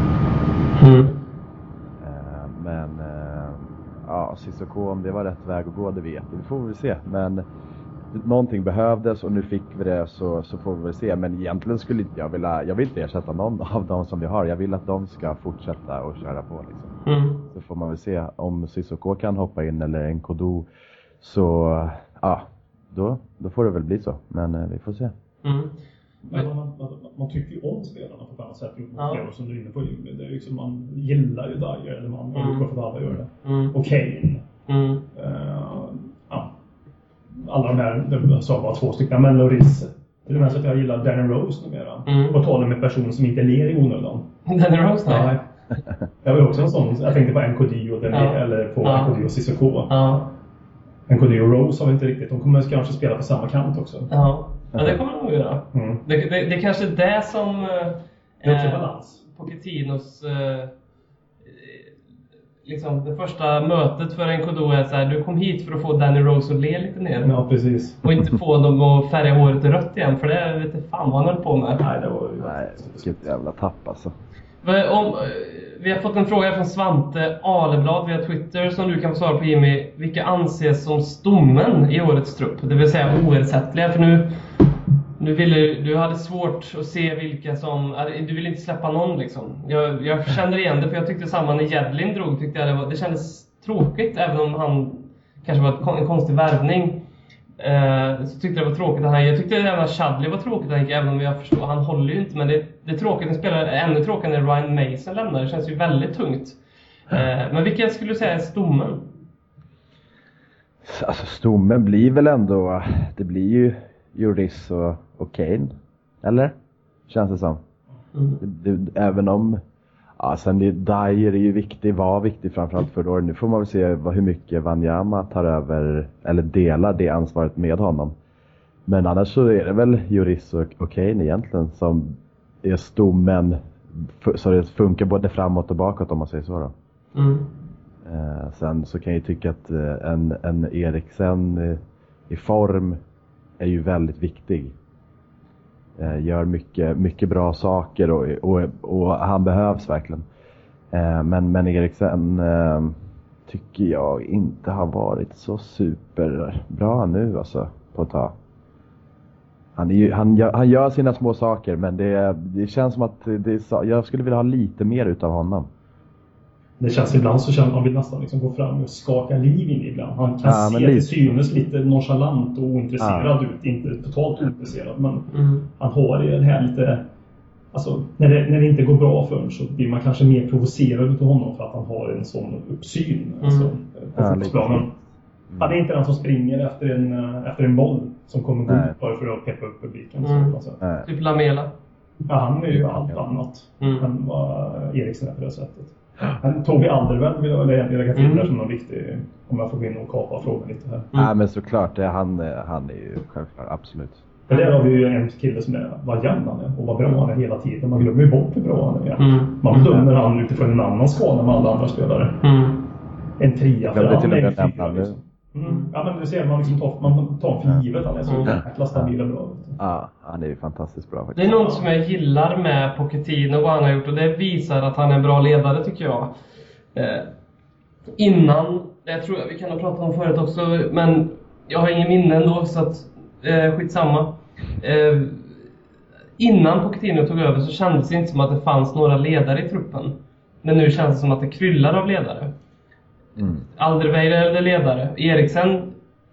Mm. Eh, men eh, ja, Cissoko, om det var rätt väg att gå, det vet vi. Det får vi se. Men någonting behövdes och nu fick vi det så, så får vi väl se. Men egentligen skulle inte jag vilja, jag vill inte ersätta någon av dem som vi har. Jag vill att de ska fortsätta och köra på liksom. Mm. Så får man väl se om Cissoko kan hoppa in eller Nkodu. Så ja, då, då får det väl bli så. Men eh, vi får se. Mm. Men man, man, man tycker ju om spelarna på ett annat sätt. Mot Ja. som du är inne på. Det är liksom, man gillar ju Dyer, eller man Mm. utgår från att alla gör det. Mm. Och Kane. Mm. Eh, alla de här, jag sa bara två stycken, men Loris. Till och med så att jag gillar Danny Rose numera. Mm. På tal om en person som inte ler i onödan. Danny Rose? Nej. Nej. Jag var också en sån, jag tänkte på NKD och Dene, Ja. eller på Ja. NKD och Cissoko. Ja. NKD och Rose har vi inte riktigt, de kommer kanske spela på samma kant också. Ja. ja, det kommer de nog göra. Mm. Det, det, det är kanske är det som... Det är också eh, balans. Pochettinos... Eh, liksom det första mötet för NKDO är så här, du kom hit för att få Danny Rose att le lite ner. Ja, precis. Och inte få dem att färga håret rött igen, för det vet inte fan vad han höll på med. Nej, det var ju... Nej, vilket jävla tapp alltså. Om, eh, vi har fått en fråga från Svante Aleblad via Twitter som du kan få svara på Jimmy. Vilka anses som stommen i årets trupp? Det vill säga oersättliga. För nu, nu ville, du hade svårt att se vilka som... Alltså, du ville inte släppa någon liksom. Jag, jag känner igen det för jag tyckte samma när Jedlin drog. Tyckte jag det, var, det kändes tråkigt även om han kanske var en konstig värvning. Eh, så tyckte jag det var tråkigt att han Jag tyckte även att Chadley var tråkigt att han även om jag förstår, han håller ju inte. Men det, det är tråkigt, en spelare, ännu tråkigare när Ryan Mason lämnar. Det känns ju väldigt tungt. Eh, men vilken skulle du säga är stommen? Alltså stommen blir väl ändå, det blir ju Juris och, och Kane. Eller? Känns det som. Mm. Det, det, även om, ja sen det, Dyer är ju viktig, var viktig framförallt förra året. Nu får man väl se vad, hur mycket Wanyama tar över, eller delar det ansvaret med honom. Men annars så är det väl Juris och, och Kane egentligen som är stommen, så det funkar både framåt och bakåt om man säger så då. Mm. Eh, sen så kan jag ju tycka att eh, en, en Eriksen i form är ju väldigt viktig. Eh, gör mycket, mycket bra saker och, och, och han behövs verkligen. Eh, men, men Eriksen eh, tycker jag inte har varit så superbra nu alltså på ett tag. Han, är ju, han, gör, han gör sina små saker men det, det känns som att det jag skulle vilja ha lite mer utav honom. Det känns ibland så känner man vill nästan liksom gå fram och skaka liv in ibland. Han kan Ja, se till synes lite nonchalant och ointresserad Ja. ut. Inte totalt ointresserad men Mm. han har det här lite... Alltså, när det, när det inte går bra för honom så blir man kanske mer provocerad utav honom för att han har en sån uppsyn alltså, Mm. på Ja, fotbollsplanen. lite. Han är inte den som springer efter en, eh, efter en boll som kommer gå ut bara för att peppa upp publiken. Så, Mm. Eh, Typ Lamela. Ja, han är ju allt annat Mm. än vad Eriksen är på det sättet. Men Tobbe Alderweireld vill jag lägga lägga till Mm. där som någon viktig, om jag får gå in och kapa frågan lite här. Nej men såklart, det, han, eh, han är ju självklart, absolut. För där har vi ju en kille som är, vad jämn han är och vad bra han är hela tiden. Man glömmer ju bort hur bra han är. Mm. Man bedömer han utifrån en annan skala med alla andra spelare. Mm. En trea för han är en fyra liksom. Mm. Ja men du ser, man, liksom tar, man tar för givet han är så Mm. jäkla stabil och bra. Ja, han är ju fantastiskt bra Det faktiskt. är något som jag gillar med Pochettino och vad han har gjort och det visar att han är en bra ledare tycker jag. Eh, innan, det tror jag vi kan ha pratat om förut också, men jag har ingen minne ändå så att eh, skitsamma. Eh, innan Pochettino tog över så kändes det inte som att det fanns några ledare i truppen. Men nu känns det som att det kryllar av ledare. Mm. Alderweireld är ledare. Eriksen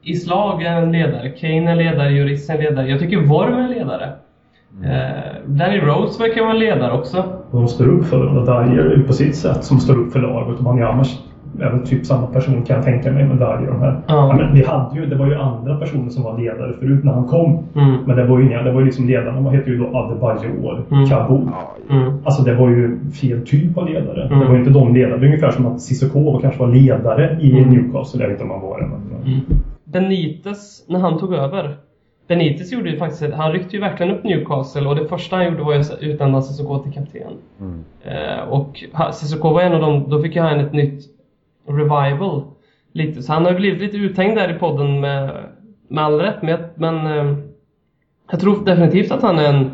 i slag är en ledare. Kane är ledare. Juris är ledare. Jag tycker Worm är ledare. Eh, Danny Rose verkar vara en ledare också. Och de står upp för det. Dyer på sitt sätt som står upp för laget. Och Banyamas är väl typ samma person kan jag tänka mig med och de här. Ja. men vi hade ju, det var ju andra personer som var ledare förut när han kom. Mm. Men det var ju det var ju liksom ledarna, vad heter ju då Adebayor, Mm. Kabul. Mm. Alltså det var ju fel typ av ledare. Mm. Det var ju inte de ledare. Det är ungefär som att Cissoko kanske var ledare i Mm. Newcastle. Jag vet inte om han var det. Men... Benitez, när han tog över. Benitez gjorde ju faktiskt, han ryckte ju verkligen upp Newcastle och det första han gjorde var ju att utnämna Cissoko till kapten. Mm. Eh, och Cissoko var en av dem, då fick ju han ett nytt revival. Lite. Så han har blivit lite uthängd där i podden med, med all rätt. Men, jag- men eh, jag tror definitivt att han är en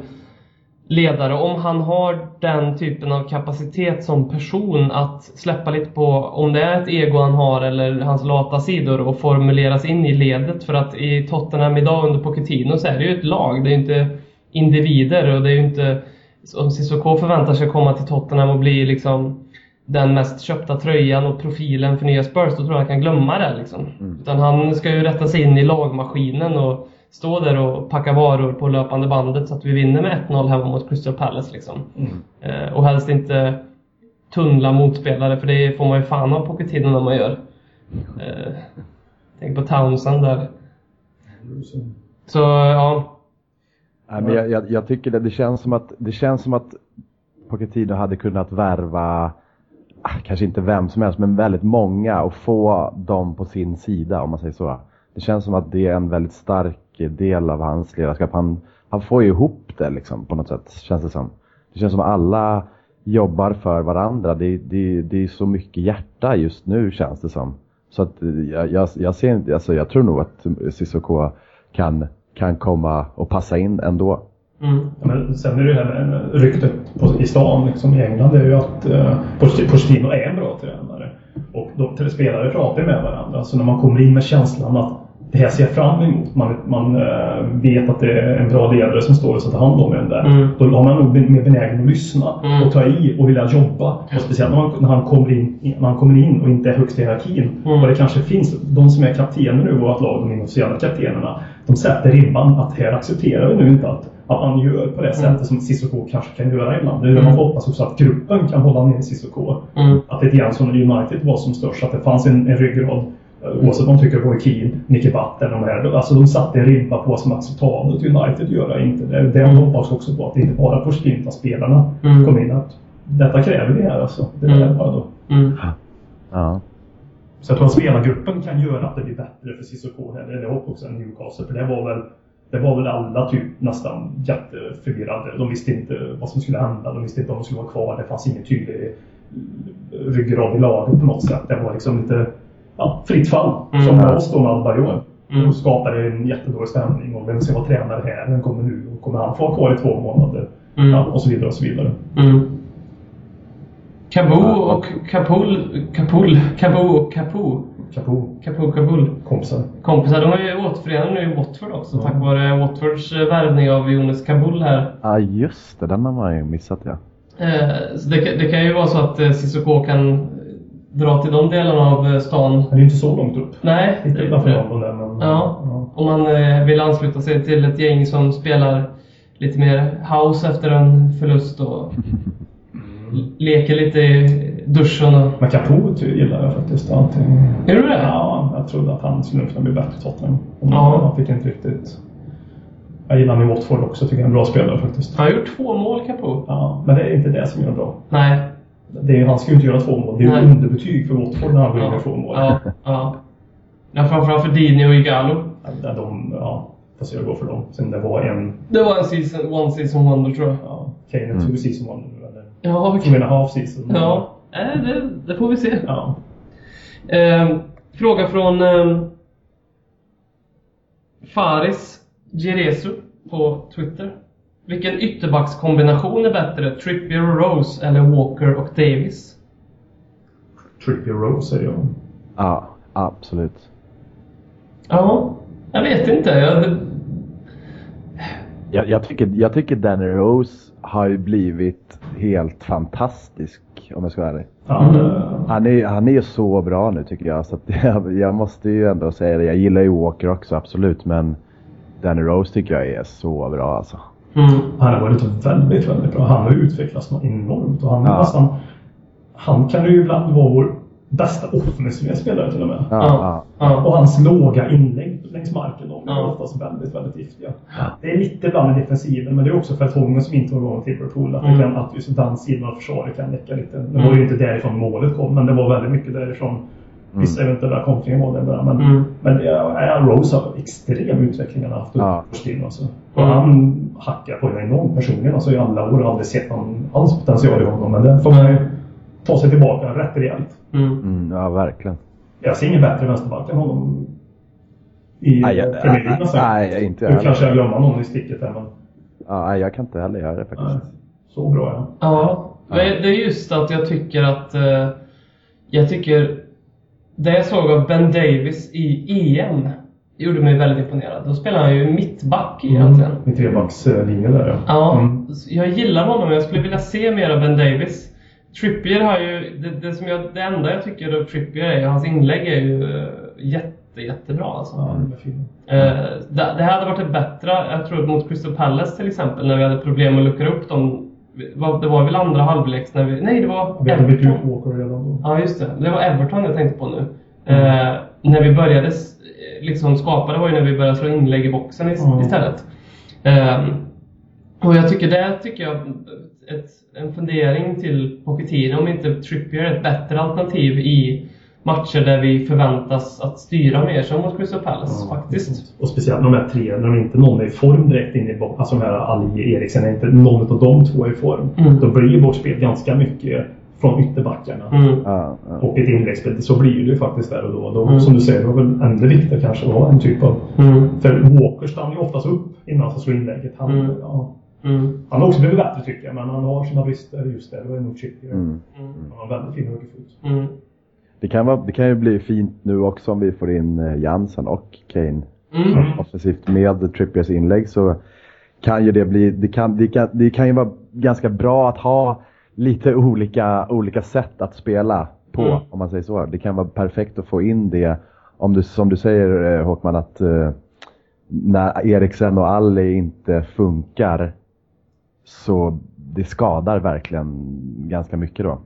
ledare. Om han har den typen av kapacitet som person att släppa lite på om det är ett ego han har eller hans lata sidor och formuleras in i ledet. För att i Tottenham idag under Pochettino så är det ju ett lag. Det är ju inte individer och det är ju inte om Cissoko förväntar sig komma till Tottenham och bli liksom den mest köpta tröjan och profilen för nya Spurs, då tror jag han kan glömma det. Liksom. Utan han ska ju rätta sig in i lagmaskinen och stå där och packa varor på löpande bandet så att vi vinner med 1-0 hemma mot Crystal Palace. Liksom. Eh, och helst inte tunnla motspelare, för det får man ju fan av Pochettino när man gör. Eh, tänk på Townsend där. Så ja. Nej, men jag, jag, jag tycker det, det känns som att, det känns som att Pochettino hade kunnat värva, Ah, kanske inte vem som helst, men väldigt många och få dem på sin sida om man säger så. Det känns som att det är en väldigt stark del av hans ledarskap. Han, han får ju ihop det liksom på något sätt, känns det som. Det känns som att alla jobbar för varandra. Det, det, det är så mycket hjärta just nu känns det som. Så att jag, jag, jag, ser, alltså jag tror nog att Cissoko kan, kan komma och passa in ändå. Mm. Ja, men sen är det ju här ryktet på, i stan liksom, i England är ju att eh, Pochettino är en bra tränare. Och de spelare pratar med varandra. Så när man kommer in med känslan att det här ser jag fram emot. Man, man eh, vet att det är en bra ledare som står och ska ta hand om en där. Mm. Då har man nog mer benägen att lyssna Mm. och ta i och vilja jobba. Och speciellt när, man, när, han kommer in, när han kommer in och inte är högst i hierarkin. Mm. Och det kanske finns, de som är kaptener nu, vårt lag, de inofficiella kaptenerna, de sätter ribban att här accepterar vi nu inte att, att man gör på det sättet som Cissoko kanske kan göra ibland. Det är det man Mm. hoppas också att gruppen kan hålla ner Cissoko. Mm. Att det är grann som när United var som störst, att det fanns en, en ryggrad eh, Oavsett om man tycker Roy Keane, Nicky Butt de här. Alltså de satte en ribba på vad som är acceptabelt. United gör inte det. Det Mm. hoppas också på att det inte bara Pochettino utan spelarna Mm. kommer in att detta kräver vi här alltså. Det är Mm. bara då. Mm. Ja. Så jag tror att spelargruppen kan göra att det blir bättre för Cissoko här. Det är också än Newcastle. För det var väl det var väl alla typ nästan jätteförvirrade. De visste inte vad som skulle hända. De visste inte om de skulle vara kvar. Det fanns ingen tydlig ryggrad i laget på något sätt. Det var liksom lite ja, fritt fall. Mm. Som med oss då med Adebayor. Mm. Och skapade en jättedålig stämning. Och vem ska vara tränare här? Vem kommer nu? Och kommer han få vara kvar i två månader? Mm. Ja, och så vidare och så vidare. Mm. Kaboo och Kapul, Kapul, Kaboo och Kapu, Capo, Kapu Kabul. kompisar. Kompisar, de är ju återförenade nu i Watford också Ja. tack vare Watfords eh, värvning av Jonas Kabul här. Ja just det, den har man ju missat ja. Eh, Så det, kan- det kan ju vara så att eh, kan eh, dra till de delarna av eh, stan. Det är ju inte så långt upp. Nej, Lite utanför London där men... Ja. Om man eh, vill ansluta sig till ett gäng som spelar lite mer house efter en förlust och leker lite i duschen. Och... Ty- gillar jag faktiskt. Allting. Gör du det? Ja, jag trodde att han skulle kunna bli bättre i Tottenham. Ja. Han fick inte riktigt... Jag gillar honom i Watford också. Tycker jag är en bra spelare faktiskt. Han har gjort två mål, Capo. Ja, men det är inte det som gör bra. Nej. Det är, han ska ju inte göra två mål. Det är ju underbetyg för Watford när han och gör två mål. Ja, ja. ja framförallt för Dini och Igalo. Ja, de, ja, fast jag går för dem. Sen det var en... Det var en season, one season wonder tror jag. Ja, Kane som vanligt nu. Eller Ja, two and a half season. Ja, äh, det, det får vi se. ja. Eh, fråga från eh, Faris Geresu på Twitter. Vilken ytterbackskombination är bättre? Trippier och Rose eller Walker och Davis? Trippier Rose säger jag. Ja, absolut. Ja, jag vet inte. Jag, det, Jag, jag, tycker, jag tycker Danny Rose har ju blivit helt fantastisk om jag ska vara ärlig. Mm. det- Han är, han är så bra nu tycker jag. Så att jag, jag måste ju ändå säga det. Jag gillar ju Walker också absolut. Men Danny Rose tycker jag är så bra alltså. mm, Han har varit väldigt, väldigt bra. Han har ju utvecklats enormt. Och han, är Ja. nästan, han kan ju ibland vara vår bästa offensiva spelare till och med. Ja, Ja. ja. Och ja. hans låga inlägg längs marken, de är Ja. oftast väldigt, väldigt giftiga. Det är lite ibland i defensiven, men det är också för att Hången som inte var igång till Liverpool, att, det Mm. kan, att just den sidan av försvaret kan läcka lite. Det var ju inte därifrån målet kom, men det var väldigt mycket därifrån. Vissa eventuella kontringar var det bara. Men, Mm. men det är, Rose har extrem utveckling han har haft Ja. upp Pochettino, alltså. Och Mm. han hackar på det enormt personligen alltså, i alla år. Jag har aldrig sett någon alls potential i honom. Men det får man ju ta sig tillbaka rätt rejält. Mm. Mm, ja verkligen. Jag ser ingen bättre vänsterback än honom i Nej, jag- Premier League nej, inte jag Nu kanske jag glömmer någon i sticket här, men Ja, nej, jag kan inte heller göra det faktiskt. nej, så bra är han. Ja, men det är just att jag tycker att... Eh, jag tycker... Det jag såg av Ben Davis i EM gjorde mig väldigt imponerad. Då spelade han ju mittback egentligen. Med trebackslinje där ja. Ja, Mm. jag gillar honom. Jag skulle vilja se mer av Ben Davis. Trippier har ju... Det, det, som jag, det enda jag tycker av Trippier är hans inlägg är ju eh, jätte, jättebra alltså. Eh, det, det hade varit ett bättre, jag tror mot Crystal Palace till exempel, när vi hade problem att luckra upp dem. Det var väl andra halvleks när vi... Nej, det var Vi Everton. Walker redan då. Ja, just det. Det var Everton jag tänkte på nu. Eh, när vi började liksom skapade var ju när vi började slå inlägg i boxen Mm. istället. Ehm, och jag tycker det tycker jag ett, en fundering till Pochettino om inte Trippier är ett bättre alternativ i matcher där vi förväntas att styra mer som mot Crystal Palace Ja, faktiskt. Och speciellt de här tre, när de inte någon är i form direkt in i box. Alltså de här Ali Eriksen, när inte någon av de två är i form. Mm. Då blir ju vårt spel ganska mycket från ytterbackarna. Mm. Ja, ja. Och ett inläggsspel. Så blir det ju faktiskt där och då. då Mm. Som du säger, det var väl ännu viktigare kanske att ha en typ av... Mm. För Walker stannar ju oftast upp innan han slår inlägget. Han, Mm. ja, Mm. han har också blivit bättre tycker jag, men han har sina brister just där. Det var nog Trippier. Mm. Mm. Han har väldigt fin högerfot. Mm. Det, kan vara, det kan ju bli fint nu också om vi får in eh, Jansen och Kane Mm. offensivt med Trippiers inlägg så kan ju det bli, det kan, det kan, det kan ju vara ganska bra att ha lite olika, olika sätt att spela på Mm. om man säger så. Det kan vara perfekt att få in det om du, som du säger eh, Håkman att eh, när Eriksen och Ali inte funkar så det skadar verkligen ganska mycket då.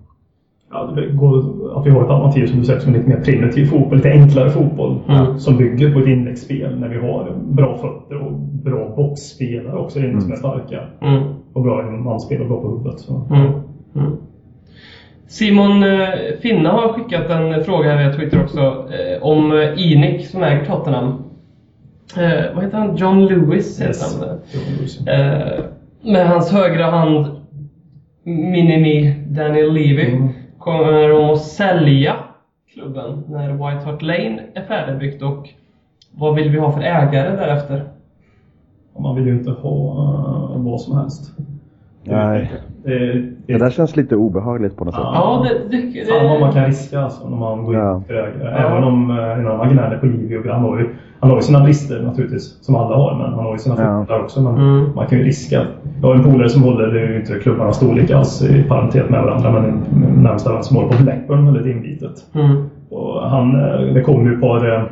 Ja, det går, att vi har ett alternativ som du säger som är lite mer primitiv fotboll, lite enklare fotboll. Mm. Som bygger på ett inläggsspel när vi har bra fötter och bra boxspelare också inne som är starka. Mm. Och bra manspel och bra på huvudet. Så. Mm. Mm. Simon eh, Finna har skickat en fråga här via Twitter också eh, om eh, Inik som äger Tottenham. Eh, vad heter han? John Lewis heter Yes. han. Eh, med hans högra hand Minimi Daniel Levy Mm. kommer de att sälja klubben när White Hart Lane är färdigbyggt och vad vill vi ha för ägare därefter? Man vill ju inte ha uh, vad som helst. Nej. Det, det, Det där känns lite obehagligt på något sätt. Ja, det, det, det, Fan vad man kan riska alltså, när man går Ja. in för. Ja. Även om eh, en annan Agnelli på Livio, han har, ju, han har ju sina brister naturligtvis, som alla har, men han har ju sina Ja. fördelar också. Men Mm. man kan ju riska. Jag har en polare som håller, det är ju inte klubbarnas storlek alls i paritet med varandra, men en närmsta vän som håller på Blackburn väldigt inbitet. Mm. Och han, eh, det kom ju ett par eh,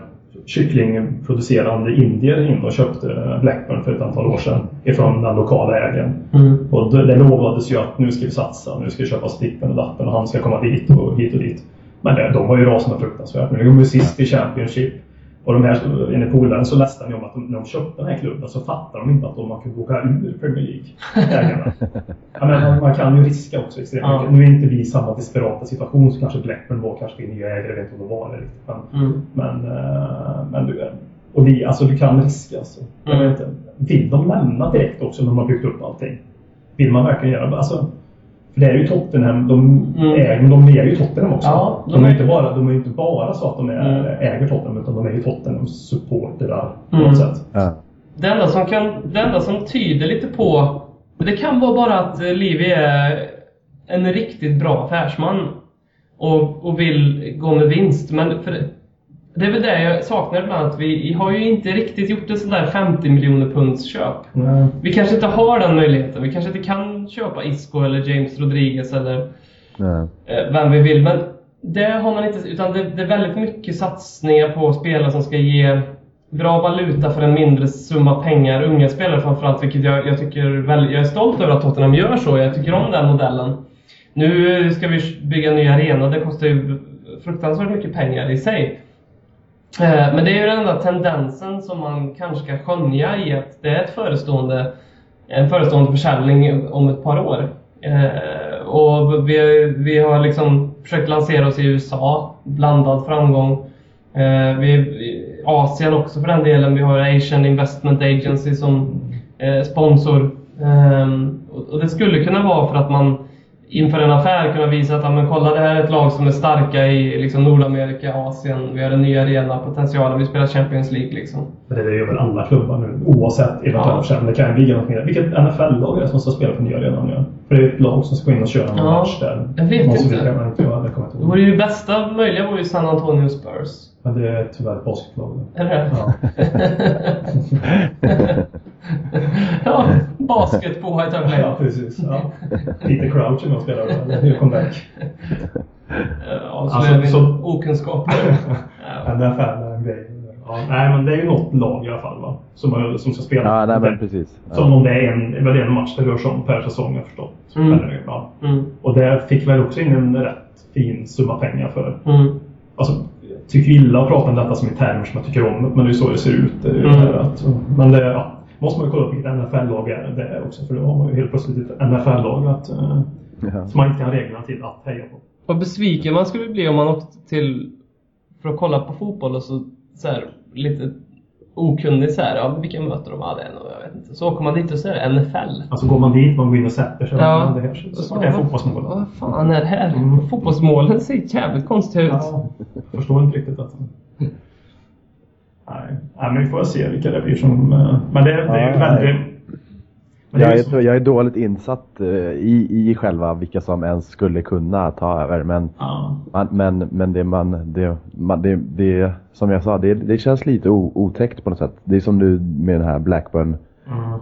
kycklingproducerande indier in och köpte Blackburn för ett antal år sedan ifrån den lokala ägaren. Mm. Och det, det lovades ju att nu ska vi satsa, nu ska vi köpa stippen och dappen och han ska komma dit och hit och dit. Men det, de har ju rasat något fruktansvärt. Nu är de ju sist i Championship. Och de här, enligt polaren så läste han ju om att de, när de köpte den här klubben så fattar de inte att de man kunde åka ur Premier League. Ja, men man, kan ju riska också extremt Ja. Nu är inte vi i samma desperata situation som kanske Blackburn var, kanske vi nya ägare, jag vet inte om de var det riktigt. Men, Mm. men, eh, men du, och vi, alltså, du kan riska. Alltså. Jag Mm. vet inte. Vill de lämna direkt också när de har byggt upp allting? Vill man verkligen göra det? Alltså, för det är ju Tottenham, de, Mm. äger, de är ju Tottenham också. Ja, de de, är är- inte bara, de är ju inte bara så att de är, Mm. äger Tottenham, utan de är ju Tottenhams supportrar på Mm. något sätt. Ja. Det enda, som kan, det enda som tyder lite på... Det kan vara bara att Livi är en riktigt bra affärsman och, och vill gå med vinst. Men för, det är väl det jag saknar ibland, att vi har ju inte riktigt gjort ett sånt där 50 miljoner punds köp. Nej. Vi kanske inte har den möjligheten. Vi kanske inte kan köpa Isco eller James Rodriguez eller eh, vem vi vill. Men det har man inte, utan det, det är väldigt mycket satsningar på spelare som ska ge bra valuta för en mindre summa pengar. Unga spelare framförallt, vilket jag, jag tycker väl, jag är stolt över att Tottenham gör så. Jag tycker om den modellen. Nu ska vi bygga en ny arena. Det kostar ju fruktansvärt mycket pengar i sig. Eh, men det är ju den enda tendensen som man kanske kan skönja i att det är ett förestående, en förestående försäljning om ett par år. Eh, och vi, vi har liksom försökt lansera oss i USA, blandad framgång. Eh, vi, i Asien också för den delen. Vi har Asian Investment Agency som sponsor. Och det skulle kunna vara för att man inför en affär kunna visa att ja, men kolla det här är ett lag som är starka i liksom Nordamerika, Asien. Vi har en ny arena, potentialen, vi spelar Champions League liksom. Men det gör väl alla klubbar nu, oavsett eventuell Ja. försäljning. Det kan ju bli något mer. Vilket NFL-lag är det som ska spela för nya arenan nu? För det är ett lag som ska gå in och köra någon Ja, match där. jag vet inte. Det vore ju bästa möjliga vore ju San Antonio Spurs. Men det är tyvärr ett basketlag. Är det Ja. ja, basket på White Hart Ja, precis. Ja. Peter Crouch är med och spelar där. Det är comeback. Avslöjar Alltså, min så- okunskap. Ja. NFL är en grej. Ja, nej, men det är ju något lag i alla fall va? Som, som ska spela. Ja, nej, men Det- precis. Som Ja. om det är en, väl en match det rör sig om per säsong, jag förstått. Mm. Ja. Mm. Och det fick väl också in en rätt fin summa pengar för. Mm. Alltså, tycker illa att prata om detta som i termer som jag tycker om, men det är så det ser ut. Det är ju Mm. att, men det ja, måste man ju kolla upp vilket NFL-lag det är också, för då har man ju helt plötsligt ett NFL-lag att, eh, Ja. som man inte kan reglerna till att heja på. Vad besviken man skulle bli om man åkte till för att kolla på fotboll och så, så här, lite okunnig så här, ja, vilka möter de? Ja, det är nog, jag vet inte. Så åker man dit och det NFL. Alltså går man dit, man går in och sätter sig. Ja. Det, här, så, Och det är vad- fotbollsmål. Vad fan är det här? Mm. Fotbollsmålen ser jävligt konstiga ut. Ja, jag förstår inte riktigt att... Nej, Nej men vi får se vilka det blir som... eh, Men det, det är väldigt... Men Jag är, så- jag är dåligt insatt eh, i, i själva vilka som ens skulle kunna ta över. Men, Ja. man, men, men det man, det, man, det, det, som jag sa, det, det känns lite o, otäckt på något sätt. Det är som nu med den här Blackburn Mm.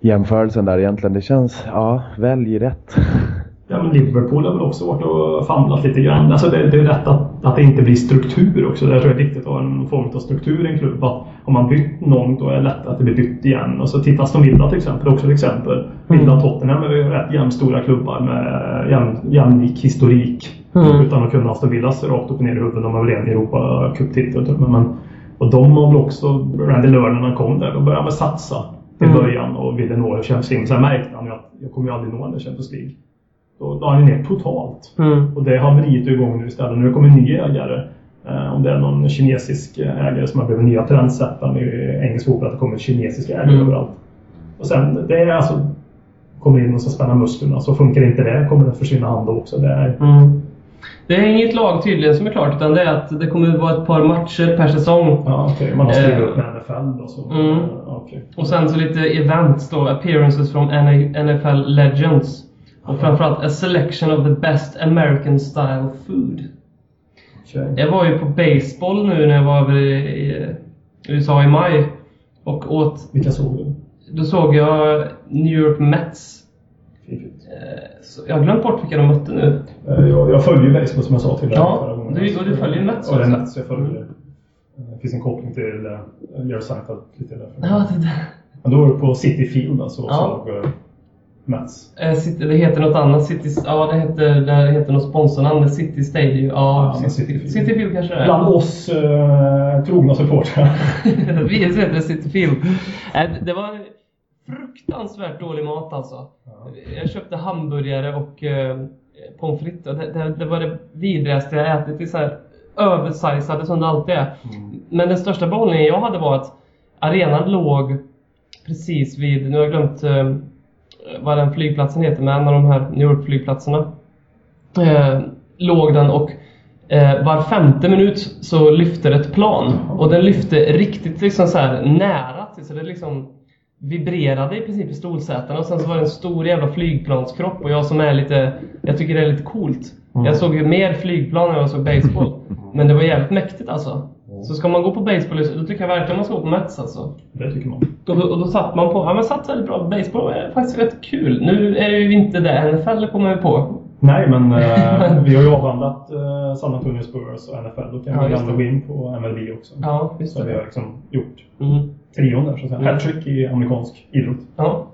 jämförelsen där egentligen. Det känns, ja, välj rätt. Ja, men Liverpool har väl också varit och famlat lite grann. Alltså det, det är rätt att, att det inte blir struktur också. Det tror jag är viktigt att ha en form av struktur i en klubb. Att om man bytt någon då är det lätt att det blir bytt igen. Och så titta Aston Villa till exempel, också ett exempel. Villa och Tottenham är ju rätt jämnstora klubbar med jämn, jämlik historik. Mm. Utan att kunna Aston Villas rakt upp och ner i huvudet. De har väl en Europa-cuptitel. Men, men, och de har väl också, Randy Lerner när han kom där, då började han satsa till Mm. början och ville nå Champions League. Sen märkte han ju att jag kommer ju aldrig nå den Champions League. Då la han ju ner totalt. Mm. Och det haveriet är igång nu istället. Nu kommer en ny ägare. Eh, om det är någon kinesisk ägare som har blivit nya trendsättaren i engelsk fotboll, att det kommer kinesiska ägare Mm. överallt. Och sen, det är alltså... Kommer in och ska spänna musklerna. Så funkar inte det kommer det försvinna hand också. Det är, Mm. Det är inget lag tydligen som är klart, utan det är att det kommer vara ett par matcher per säsong. ja, okej. Man har skrivit Eh. upp med NFL då. Så, Mm. okej. Och sen så lite events då, appearances from NFL Legends. Och framförallt a selection of the best American style food. Okej. Jag var ju på baseball nu när jag var över i, i USA i maj. Och åt, Vilka såg du? då såg jag New York Mets. Eh, så Jag har glömt bort vilka de mötte nu. Eh, Jag, jag följer baseball som jag sa till dig Ja, förra gången. du- och du följer Mets Ja, det är också. Mets jag följer. Eh, Det finns en koppling till Jerry Seinfeld lite därför. Ja, det, Men då var du på City Field alltså och Ja. såg Mets. Eh, City, det heter något annat. City, ja, det heter, det heter något sponsornamn. City Stadium. Ja, Ja, men City, City kanske det är. Bland oss uh, trogna supportrar. Vi heter det City Field. Eh, det- var fruktansvärt dålig mat alltså. Jag köpte hamburgare och eh, pommes frites. Det, det, det var det vidrigaste jag ätit. Det är så här översizade som det alltid är. Men den största behållningen jag hade var att arenan låg precis vid, nu har jag glömt eh, vad den flygplatsen heter, men en av de här New York-flygplatserna. Eh, låg den och eh, var femte minut så lyfte ett plan. Och den lyfte riktigt liksom så nära till, så det liksom vibrerade i princip i stolsätena och sen så var det en stor jävla flygplanskropp och jag som är lite, jag tycker det är lite coolt. Jag såg ju mer flygplan än jag såg baseball. Men det var jävligt mäktigt alltså. Så ska man gå på baseball, då tycker jag verkligen man ska gå på Mets alltså. Det tycker man. Då, och då satt man på, ja man satt väldigt bra baseball, det är faktiskt rätt kul. Nu är det ju inte det NFL kommer vi på. Nej, men eh, vi har ju avhandlat uh, San Antonio Spurs och NFL. Då kan Ja, vi det. gå in på MLB också. Ja, just Så vi har det. liksom gjort Mm. trion där så att säga. Mm. Hattrick i amerikansk idrott. Ja.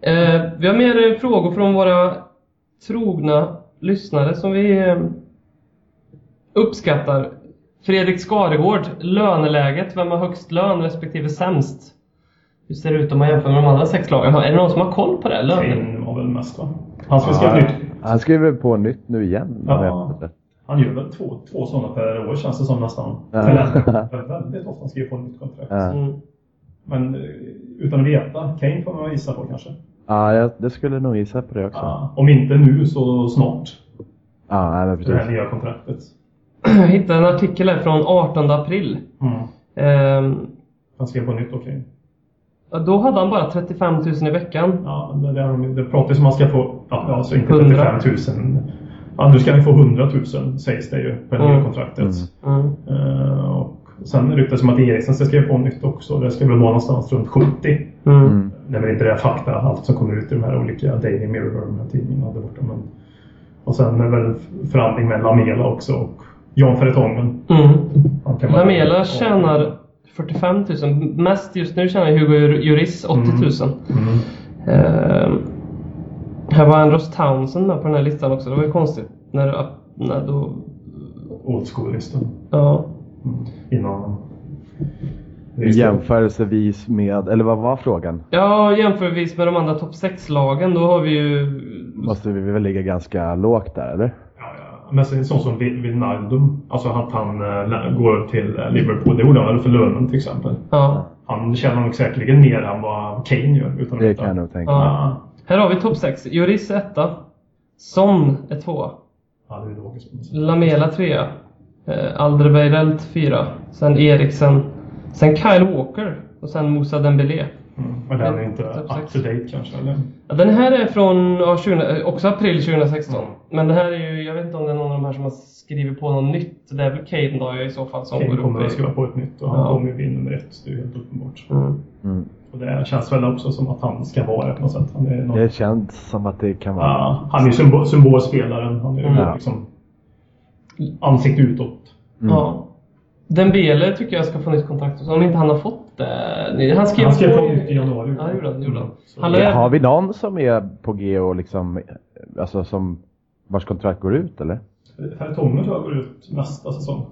Eh, vi har mer eh, frågor från våra trogna lyssnare som vi eh, uppskattar. Fredrik Skaregård, löneläget. Vem har högst lön respektive sämst? Hur ser det ut om man jämför med de andra sex lagen? Är det någon som har koll på det? Lönen? Kane var väl mest va? Han ska skriva nytt. Han skriver på nytt nu igen. Ja. Han gör väl två, två sådana per år känns det som nästan. Ja. Eller, väldigt ofta han skriver på nytt kontrakt. Ja. Mm. Men eh, utan att veta. Kane får man gissa på kanske. Ja, jag, det skulle nog gissa på det också. Ja, Ja, om inte nu så snart. nej, men Det här precis. nya kontraktet. Jag hittade en artikel här från 18 april. Mm. Ehm, Han skrev på nytt okej. ja, då hade han bara 35 000 i veckan. Ja, det, det, är- det pratas om att man ska få, ja, alltså inte 100. 35 000. Ja, nu ska han få 100 000 sägs det ju på det nya Mm. kontraktet. Mm. Eh, och sen ryktas det om att Eriksen ska skriva på nytt också. Det ska väl vara någonstans runt 70. Mm. Mm. Det är väl inte det fakta, allt som kommer ut i de här olika Daily Mirror, de här tidningarna där borta. Men... Och sen är det väl förhandling med Lamela också och Jan Fertongen. Mm. Lamela tjänar 45 000. Mest just nu tjänar Hugo Juris 80 000. Mm. Ehm, här var Andros Townsend med på den här listan också. Det var ju konstigt. När, när då, old school-listan. Ja. Innan... Jämförelsevis med, eller vad var frågan? Ja, jämförvis med de andra topp 6-lagen, då har vi ju... Måste vi väl ligga ganska lågt där eller? Men sen sån som Wijnaldum, alltså att han äh, går till äh, Liverpool, det gjorde han väl för lönen till exempel. Ja. Han tjänar nog säkerligen mer än vad Kane gör. Utan Det kan jag nog tänka. Ja, Här har vi topp 6. Juris etta. Son är tvåa. ja, det är logiskt. Lamela trea. Eh, Alderweireld fyra. Sen Eriksen. Sen Kyle Walker. Och sen Moussa Dembélé. Mm. Men den är inte up to date kanske, eller? Ja, den här är från ja, 20, eh, också april 2016. Mm. Men det här är ju, jag vet inte om det är någon av de här som har skrivit på något nytt. Det är väl Kane då i så fall som Kane går kommer upp att i... skriva på ett nytt och han Ja. kommer ju bli nummer ett. Det är ju helt uppenbart. Mm. Mm. Och det känns väl också som att han ska vara det på något sätt. Han är, någon... Det känns som att det kan vara... ja, han är ju symbol, symbolspelaren. Han är ju Mm. liksom ansikte utåt. Mm. Ja. Dembele tycker jag ska få nytt kontrakt. Om inte han har fått. Nej, Han skrev, Han skrev på i- nytt i januari. Ja, gjorde han. Gjorde han. Han Ja, lär- Har vi någon som är på G och liksom, alltså som, vars kontrakt går ut eller? Fertongen tror jag går ut nästa säsong.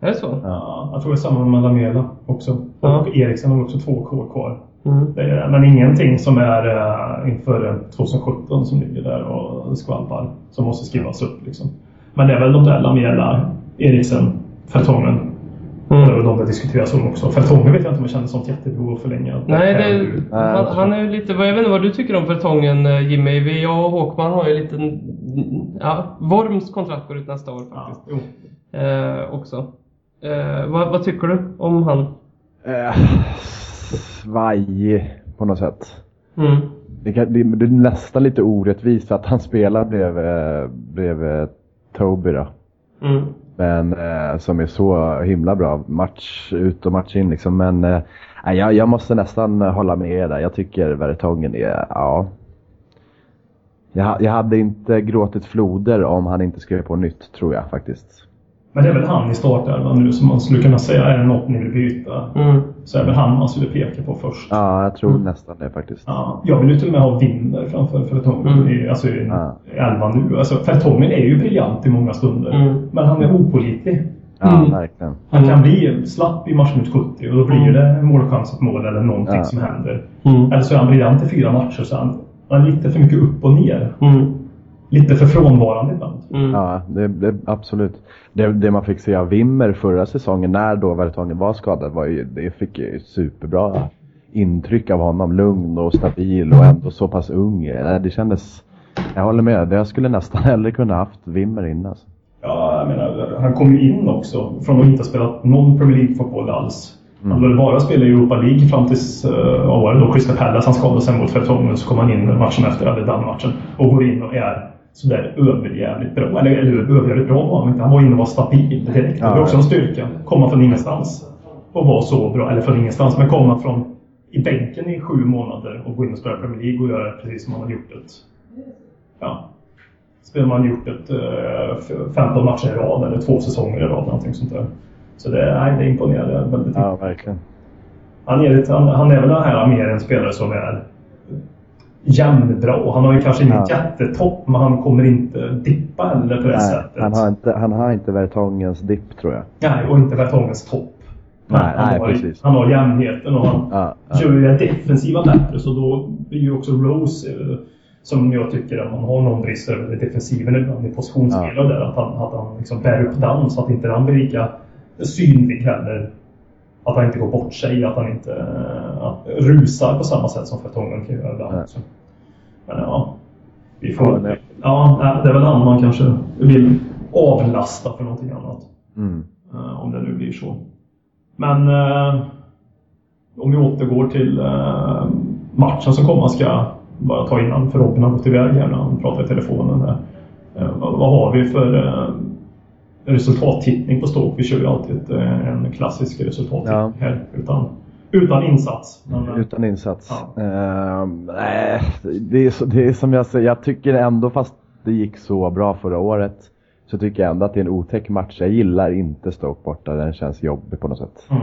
Är det så? Ja, jag tror det är samma med Lamela också. Ja. Och Eriksen har också två år kvar. Mm. Är, men ingenting som är uh, inför eh, 2017 som ligger där och skvalpar. Som måste skrivas upp liksom. Men det är väl de där Lamela, Eriksen, Fertongen. Är Mm. de det diskuteras om också. Fertongen vet jag inte om jag känner sånt jättebehov att förlänga. Nej, det, Nej, han, jag han är ju lite, vad- jag vet inte vad du tycker om Fertongen eh, Jimmy. Vi, jag och Håkman har ju lite, ja, Worms kontrakt går ut nästa år Ja, faktiskt. jo. Eh, också. Eh, vad, vad tycker du om han? Eh, svajig på något sätt. Mm. Det, kan, det, det är nästan lite orättvist att han spelar bredvid, bredvid Toby då. Mm. Men eh, som är så himla bra match ut och match in liksom. Men eh, jag, jag måste nästan hålla med er där. Jag tycker Vertongen är, ja. Jag, jag hade inte gråtit floder om han inte skrev på nytt tror jag faktiskt. Men det är väl han i startelvan nu som man skulle kunna säga, är det något ni vill byta? Mm. Så är det väl han man skulle peka på först. Ja, jag tror nästan det faktiskt. Ja, jag vill ju till och med ha Winner framför Fertongen Mm. i, alltså i Ja. elvan nu. Alltså, Fertongen är ju briljant i många stunder. Mm. Men han är opålitlig. Ja, Mm. verkligen. Han Mm. kan bli slapp i matchminut 70 och då blir Mm. det målchans, ett mål eller någonting Ja. som händer. Mm. Eller så är han briljant i fyra matcher så han, han är lite för mycket upp och ner. Lite för frånvarande ibland. Mm. Ja, det, det, absolut. Det, det man fick se av Wimmer förra säsongen när då Vertongen var skadad var ju, det fick ju superbra intryck av honom. Lugn och stabil och ändå så pass ung. Nej, Det kändes, jag håller med, jag skulle nästan hellre kunna haft Wimmer in alltså. Ja, jag menar, han kom ju in också från att inte ha spelat någon Premier League-fotboll alls. Han Mm. hade väl bara spelat i Europa League fram tills, uh, vad var det då, Crystal Palace. Han skadade sig mot Fertongen så kom han in matchen efter, eller den matchen, och går in och är sådär överjävligt bra. Eller, eller överjävligt bra var han inte. Han var inne och var stabil direkt. Det var också en styrka. Komma från ingenstans och vara så bra. Eller från ingenstans, men komma från i bänken i sju månader och gå in och spela Premier League och göra precis som han har gjort det. Ja. Spelar man gjort ett eh, f- 15 matcher i rad eller två säsonger i rad. Någonting sånt där. Så det, nej, det imponerar väldigt Ja, verkligen. han är, lite, han, han är väl den här mer en spelare som är jämnbra. Han har ju kanske inget Ja. jättetopp, men han kommer inte dippa heller på det Nej, sättet. han, har inte, han har inte Vertongens dipp tror jag. Nej, och inte Vertongens topp. Nej, han, nej, har, precis. han har jämnheten och han Ja, ja. gör ju det defensiva bättre. Så då blir ju också Rose, eh, som jag tycker att man har någon brist över defensiven ibland i positionsspel och där. Att han, att han liksom bär upp den så att inte den blir lika synlig heller. Att han inte går bort sig, att han inte eh, att rusar på samma sätt som Fertongen kan göra ibland. Men ja, vi Ja, får... Ja, nej, det är väl han man kanske vill avlasta för någonting annat. Mm. Eh, om det nu blir så. Men eh, om vi återgår till eh, matchen som komma ska bara ta innan för Robin har gått iväg här när han pratar i telefonen. Här. Eh, vad, vad har vi för resultattittning på Stoke? Vi kör ju alltid ett, eh, en klassisk resultattittning Ja. här utan, utan insats. Men, eh, Utan insats. Ja. Ehm, nej, det, är det är som jag säger, jag tycker ändå fast det gick så bra förra året så tycker jag ändå att det är en otäck match. Jag gillar inte Stoke borta, den känns jobbig på något sätt. mm.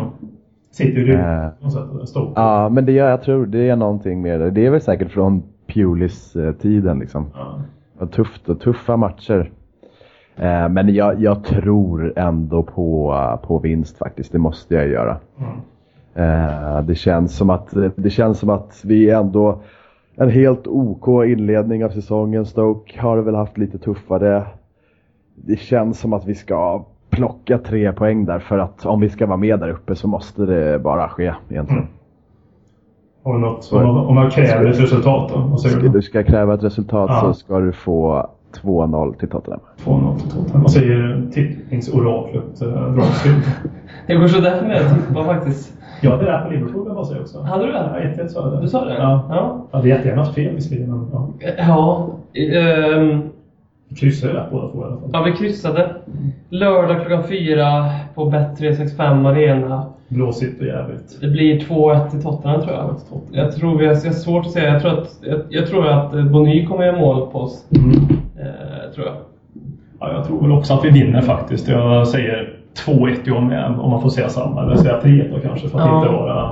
Sitter ju Eh. på något sätt. Stoke. Ja, men det gör jag tror det är någonting med det. Det är väl säkert från Pulis-tiden liksom. Ja. Och tufft och tuffa matcher. Eh, men jag, jag tror ändå på, på vinst faktiskt, det måste jag göra. Mm. Eh, det, känns som att, det känns som att vi ändå en helt OK inledning av säsongen. Stoke har väl haft lite tuffare. Det känns som att vi ska plocka tre poäng där för att om vi ska vara med där uppe så måste det bara ske egentligen. Mm. Du något, om, man, om man kräver ett resultat då? Vad säger Ska du? du ska kräva ett resultat Ja. så ska du få 2-0 till Tottenham. 2-0 till Tottenham. Vad säger tippningsoraklet eh, Dragsfield? Det går sådär för mig att tippa faktiskt. Jag hade rätt på Liverpool, jag bara säga också. Hade du det? Ja, 1-1 sa jag det. Du sa det? Ja. Ja. Jag hade jättegärna haft fel visserligen, men ja. Ja. ehm, Vi kryssade rätt båda två i alla fall. ja, vi kryssade. Lördag klockan fyra på Bet365 Arena. Blåsigt och jävligt. Det blir 2-1 till Tottenham tror jag. Jag tror vi har, jag har svårt att säga. Jag tror att, jag, jag tror att eh, Bonny kommer göra mål på oss. Mm. Eh, tror jag. Ja, jag tror väl också att vi vinner faktiskt. Jag säger 2-1 jag med, om man får säga samma. Eller säga 3 då kanske, för att Ja. inte vara,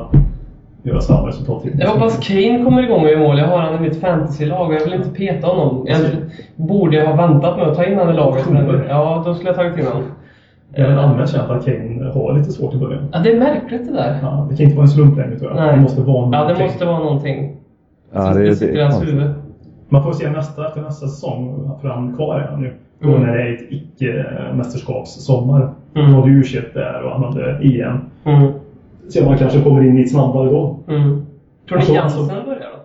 göra samma resultat. Jag hoppas Kane kommer igång och gör mål. Jag har han i mitt fantasylag och jag vill inte peta honom. Jag borde jag ha väntat med att ta in honom i laget. Men, ja, då skulle jag tagit in honom. Det är väl allmänt känt att Kane har lite svårt i början. Ja, det är märkligt det där. Ja, det kan inte vara en slump längre tror jag. Nej. Det måste vara Ja, det någonting. måste vara någonting. Ja, som det, sitter det i hans huvud. Man får se nästa, efter nästa säsong, för han kvar är han ju. Då Mm. när det är ett icke-mästerskapssommar. Mm. Han hade u där och han hade EM. Mm. Se om han kanske kommer in lite snabbare då. Mm. Tror ni Alltså, Jansen alltså- börjar då?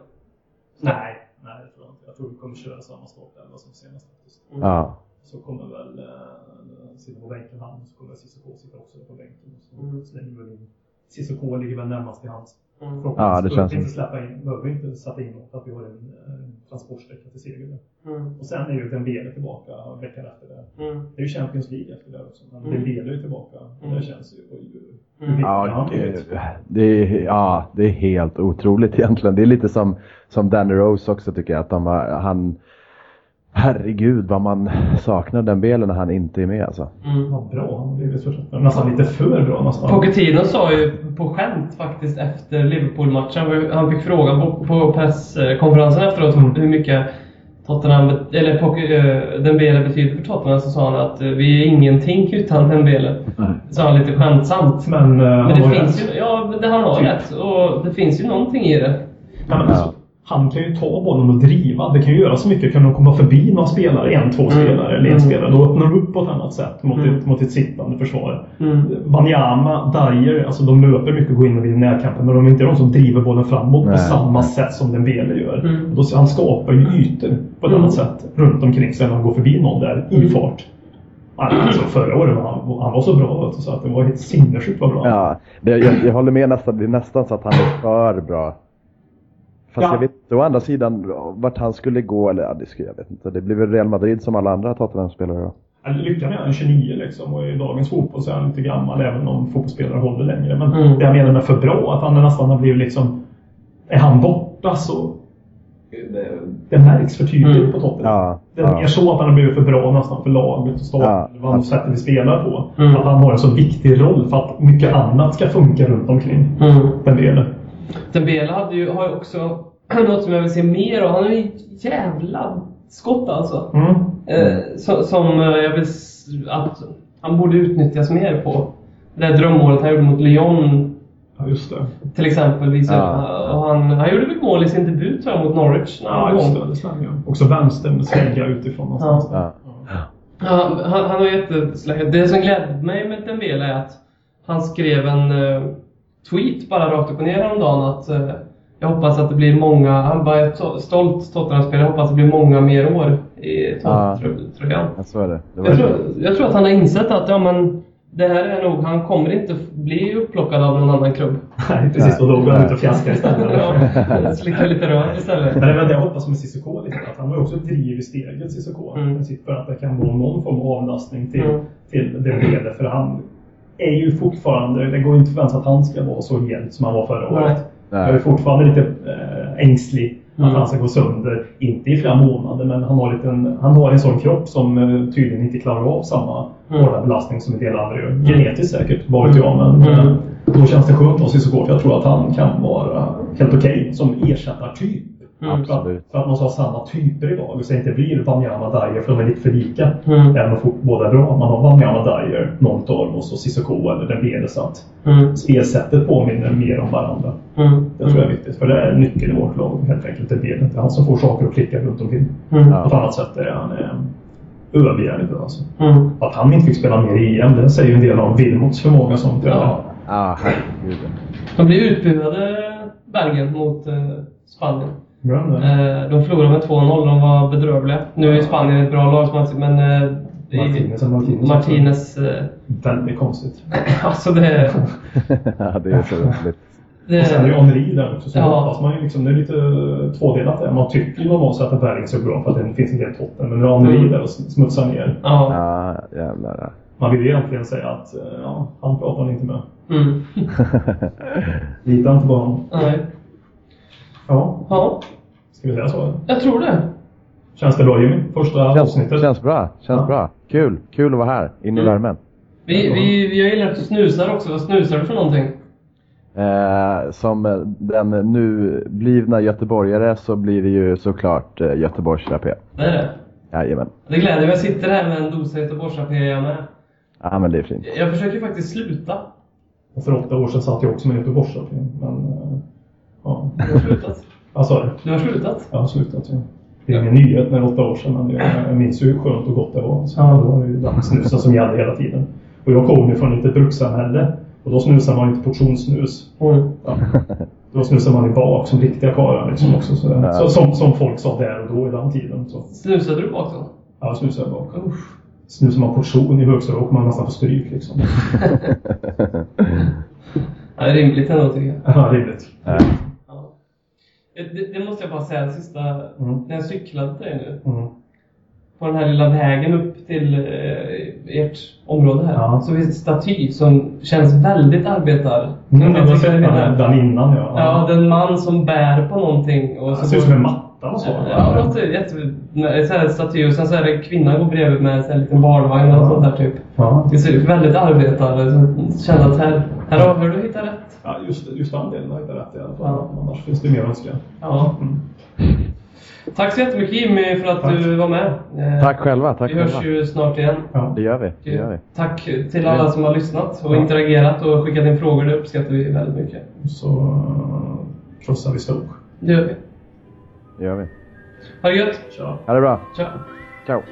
Nej, nej det tror jag inte. Jag tror vi kommer köra samma startelva som senast faktiskt. Ja. Så kommer väl eh, sitta på bänken han, så kommer Cissoko sitta också på bänken. Så Mm. slänger vi väl in. Cissoko ligger väl närmast till hands. Mm. Ja, det känns inte släppa in, behöver vi inte sätta in något, att vi har en eh, transportsträcka till seger. Mm. Och sen är ju Dembele tillbaka veckan efter det. Mm. Det är ju Champions League efter det också. Men Mm. Dembele är ju tillbaka. Mm. Det känns ju... Oj, oj, oj. Hur Mm. Ja, det, det, är, ja, det är helt otroligt egentligen. Det är lite som, som Danny Rose också tycker jag. Att de, han, herregud vad man saknar den belen när han inte är med alltså. Mm. Vad bra han blivit. för- Nästan lite för bra nästan. Pochettino sa ju på skämt faktiskt efter Liverpool-matchen, han fick frågan på, på presskonferensen efteråt Mm. hur mycket Tottenham, eller eh, Dembele betyder för Tottenham, så sa han att eh, vi är ingenting utan Dembele. Sa han lite skämtsamt. Men, eh, Men det har finns rätt. ju, ja, det han har Typ. rätt. Och det finns ju någonting i det. Ja, men alltså, Han kan ju ta bollen och driva. Det kan ju göra så mycket. Kan de komma förbi några spelare, en, två spelare eller en Mm. spelare, då öppnar du upp på ett annat sätt mot, Mm. ett, mot ett sittande försvar. Mm. Wanyama, Dyer, alltså de löper mycket och går in och vinner närkampen, men de är inte de som driver bollen framåt på Nej, samma nej. sätt som Dembele gör. Mm. Och Då, han skapar ju ytor på ett Mm. annat sätt runt omkring sig när han går förbi någon där i Mm. fart. Alltså, förra året var han, han var så bra så att det var helt sinnessjukt vad bra. Ja, det, jag, jag håller med nästan. Det är nästan så att han är för bra. Fast Ja. jag vet å andra sidan vart han skulle gå. Eller ja, det skulle jag vet inte. Det blir väl Real Madrid som alla andra Tottenham-spelare då. Lyckas med han är 29 liksom och i dagens fotboll så är han lite gammal även om fotbollsspelare håller längre. Men Mm. det jag menar med för bra, att han nästan har blivit liksom... Är han borta så... Det, det märks för tydligt Mm. på Tottenham. Ja, Det är ja. så att han har blivit för bra nästan för laget och Ja, starten. vad sättet vi spelar på. Mm. Att han har en så viktig roll för att mycket annat ska funka runt omkring Mm. den delen. Dembele hade ju, har ju också något som jag vill se mer av. Han har ju ett jävla skott alltså. Mm. Eh, så, som eh, jag vill att han borde utnyttjas mer på. Det där drömmålet han gjorde mot Lyon Ja, just det. till exempel. Visar, Ja. och han, han gjorde väl mål i sin debut tror jag, mot Norwich. Ja, just det. Det stämmer ju. Också vänstern slägga utifrån någonstans. Ja. Ja, han, han har jättesläckat. Det som glädde mig med Dembele är att han skrev en eh, tweet bara rakt upp och ner häromdagen att eh, jag hoppas att det blir många, han var ett to- stolt Tottenham-spelare, jag hoppas att det blir många mer år i Ja. Tottenham-tröjan. Ja, så är det. det Jag tror, jag tror att han har insett att ja, men, det här är nog, han kommer inte bli upplockad av någon annan klubb. Nej, precis. Och då går han ut och fjäskar istället. Ja, slicka lite rör istället. Men det är det jag hoppas med Cissoko lite. Att han har ju också driv i steget, Cissoko. Mm. För att det kan vara någon form av avlastning till, Mm. till Dembele. För han är ju fortfarande, det går inte att förvänta sig att han ska vara så hjält som han var förra året. Nej. Jag är fortfarande lite äh, ängslig Mm. att han ska gå sönder. Inte i flera månader, men han har, lite en, han har en sån kropp som eh, tydligen inte klarar av samma Mm. hårda belastning som en del andra gör. Genetiskt säkert, vad vet jag. Men Mm. eh, då känns det skönt att ha Cissoko. För jag tror att han kan vara helt okej som ersättartyp Mm. Absolut. För att man ska ha samma typer i laget så det inte blir Wanyama Dyer för de är lite för lika. Mm. Även om båda är bra. Man har Wanyama Dyer, Nortormos och Cissoko eller Dembele så att Mm. spelsättet påminner mer om varandra. Mm. Det tror jag är viktigt. För det är nyckeln i vårt lag helt enkelt. Dembele. Det är han som får saker att klicka runt omkring. Mm. På ett annat sätt är han eh, överjävligt bra alltså. Mm. Att han inte fick spela mer i EM, det säger ju en del om Wilmots förmåga som tränare. Ja. Ah, herregud. De blev utbuade, Bergen, mot eh, Spanien. Bra. Eh, de förlorade med 2-0, de var bedrövliga. Nu är Spanien ett bra lag, men... Eh, det är- Martinez Martinez. Martinez eh, Väldigt konstigt. alltså det... ja, det är så roligt. det Och sen är ju Henri där också, så Ja. hoppas man ju liksom, det är lite tvådelat där. Man tycker ju normalt sett att Bergen är så bra för att det finns en del toppen. Men nu är Henri Mm. där och smutsar ner. ja. Ja, jävlar. Man vill ju egentligen säga att eh, ja, han pratar inte med. Mm. Lita inte på honom. Nej. Ja, Ja, ska vi säga så? jag tror det. Känns det bra Jimmy? Första Känns, avsnittet? känns bra. Känns Ja. bra. Kul. Kul att vara här. In i Mm. värmen. Vi, vi, vi har gillat att snusar också. Vad snusar du för någonting? Eh, som eh, den nu blivna göteborgare så blir det ju såklart eh, Göteborgsrapé. Det är det. Jajamän. Det gläder mig. Jag sitter här med en dosa Göteborgsrapé jag med. Ja men det är fint. Jag försöker faktiskt sluta. Och för åtta år sedan satt jag också med Göteborgsrapé. Men eh, ja, Du har slutat. vad sa du? Du har slutat? Jag har slutat. Ja. Det är ingen nyhet är åtta år sedan, men jag, minns ju hur skönt och gott det var. Så Ja. Då var det ju den snusen som gällde hela tiden. Och jag kommer ju från ett litet brukssamhälle. Och då snusar man ju inte portionssnus. Mm. Ja. Då snusar man i bak som riktiga karlar liksom också. Så, Ja. så, som, som folk sa där och då i den tiden. Så. Snusade du bak då? Ja, jag snusar bak. Usch. Snusar man portion i högstadiet åker man nästan på stryk liksom. Ja, det är rimligt ändå tycker jag. Ja, rimligt. Ja. Det, det måste jag bara säga, sista, Mm. när jag cyklade till dig nu. Mm. På den här lilla vägen upp till eh, ert område här. Ja. Så finns det en staty som känns väldigt arbetar. Mm, jag har sett den, den innan ja. Ja, det är en man som bär på någonting. Och så ser ut som en matta och så. Ja, det låter jätte... staty och sen så är det kvinnan går bredvid med en liten barnvagn eller något sånt där typ. Ja. Det ser ut väldigt jag känner att här, här har du hittat rätt. Ja, just, just den delen har jag inte rätt i alla fall. Ja. Annars finns det mer att önska. Ja. Mm. Tack så jättemycket Jimmy för att Tack. du var med. Eh, tack själva. Tack Vi hörs själva. ju snart igen. Ja. Det gör vi. Det gör vi. Tack till alla som har lyssnat och Ja. interagerat och skickat in frågor. Det uppskattar vi väldigt mycket. Så uh, krossar vi Stoke. Det gör vi. Det gör vi. Ha det gött! Tja. Ha det bra. Ciao! Ciao.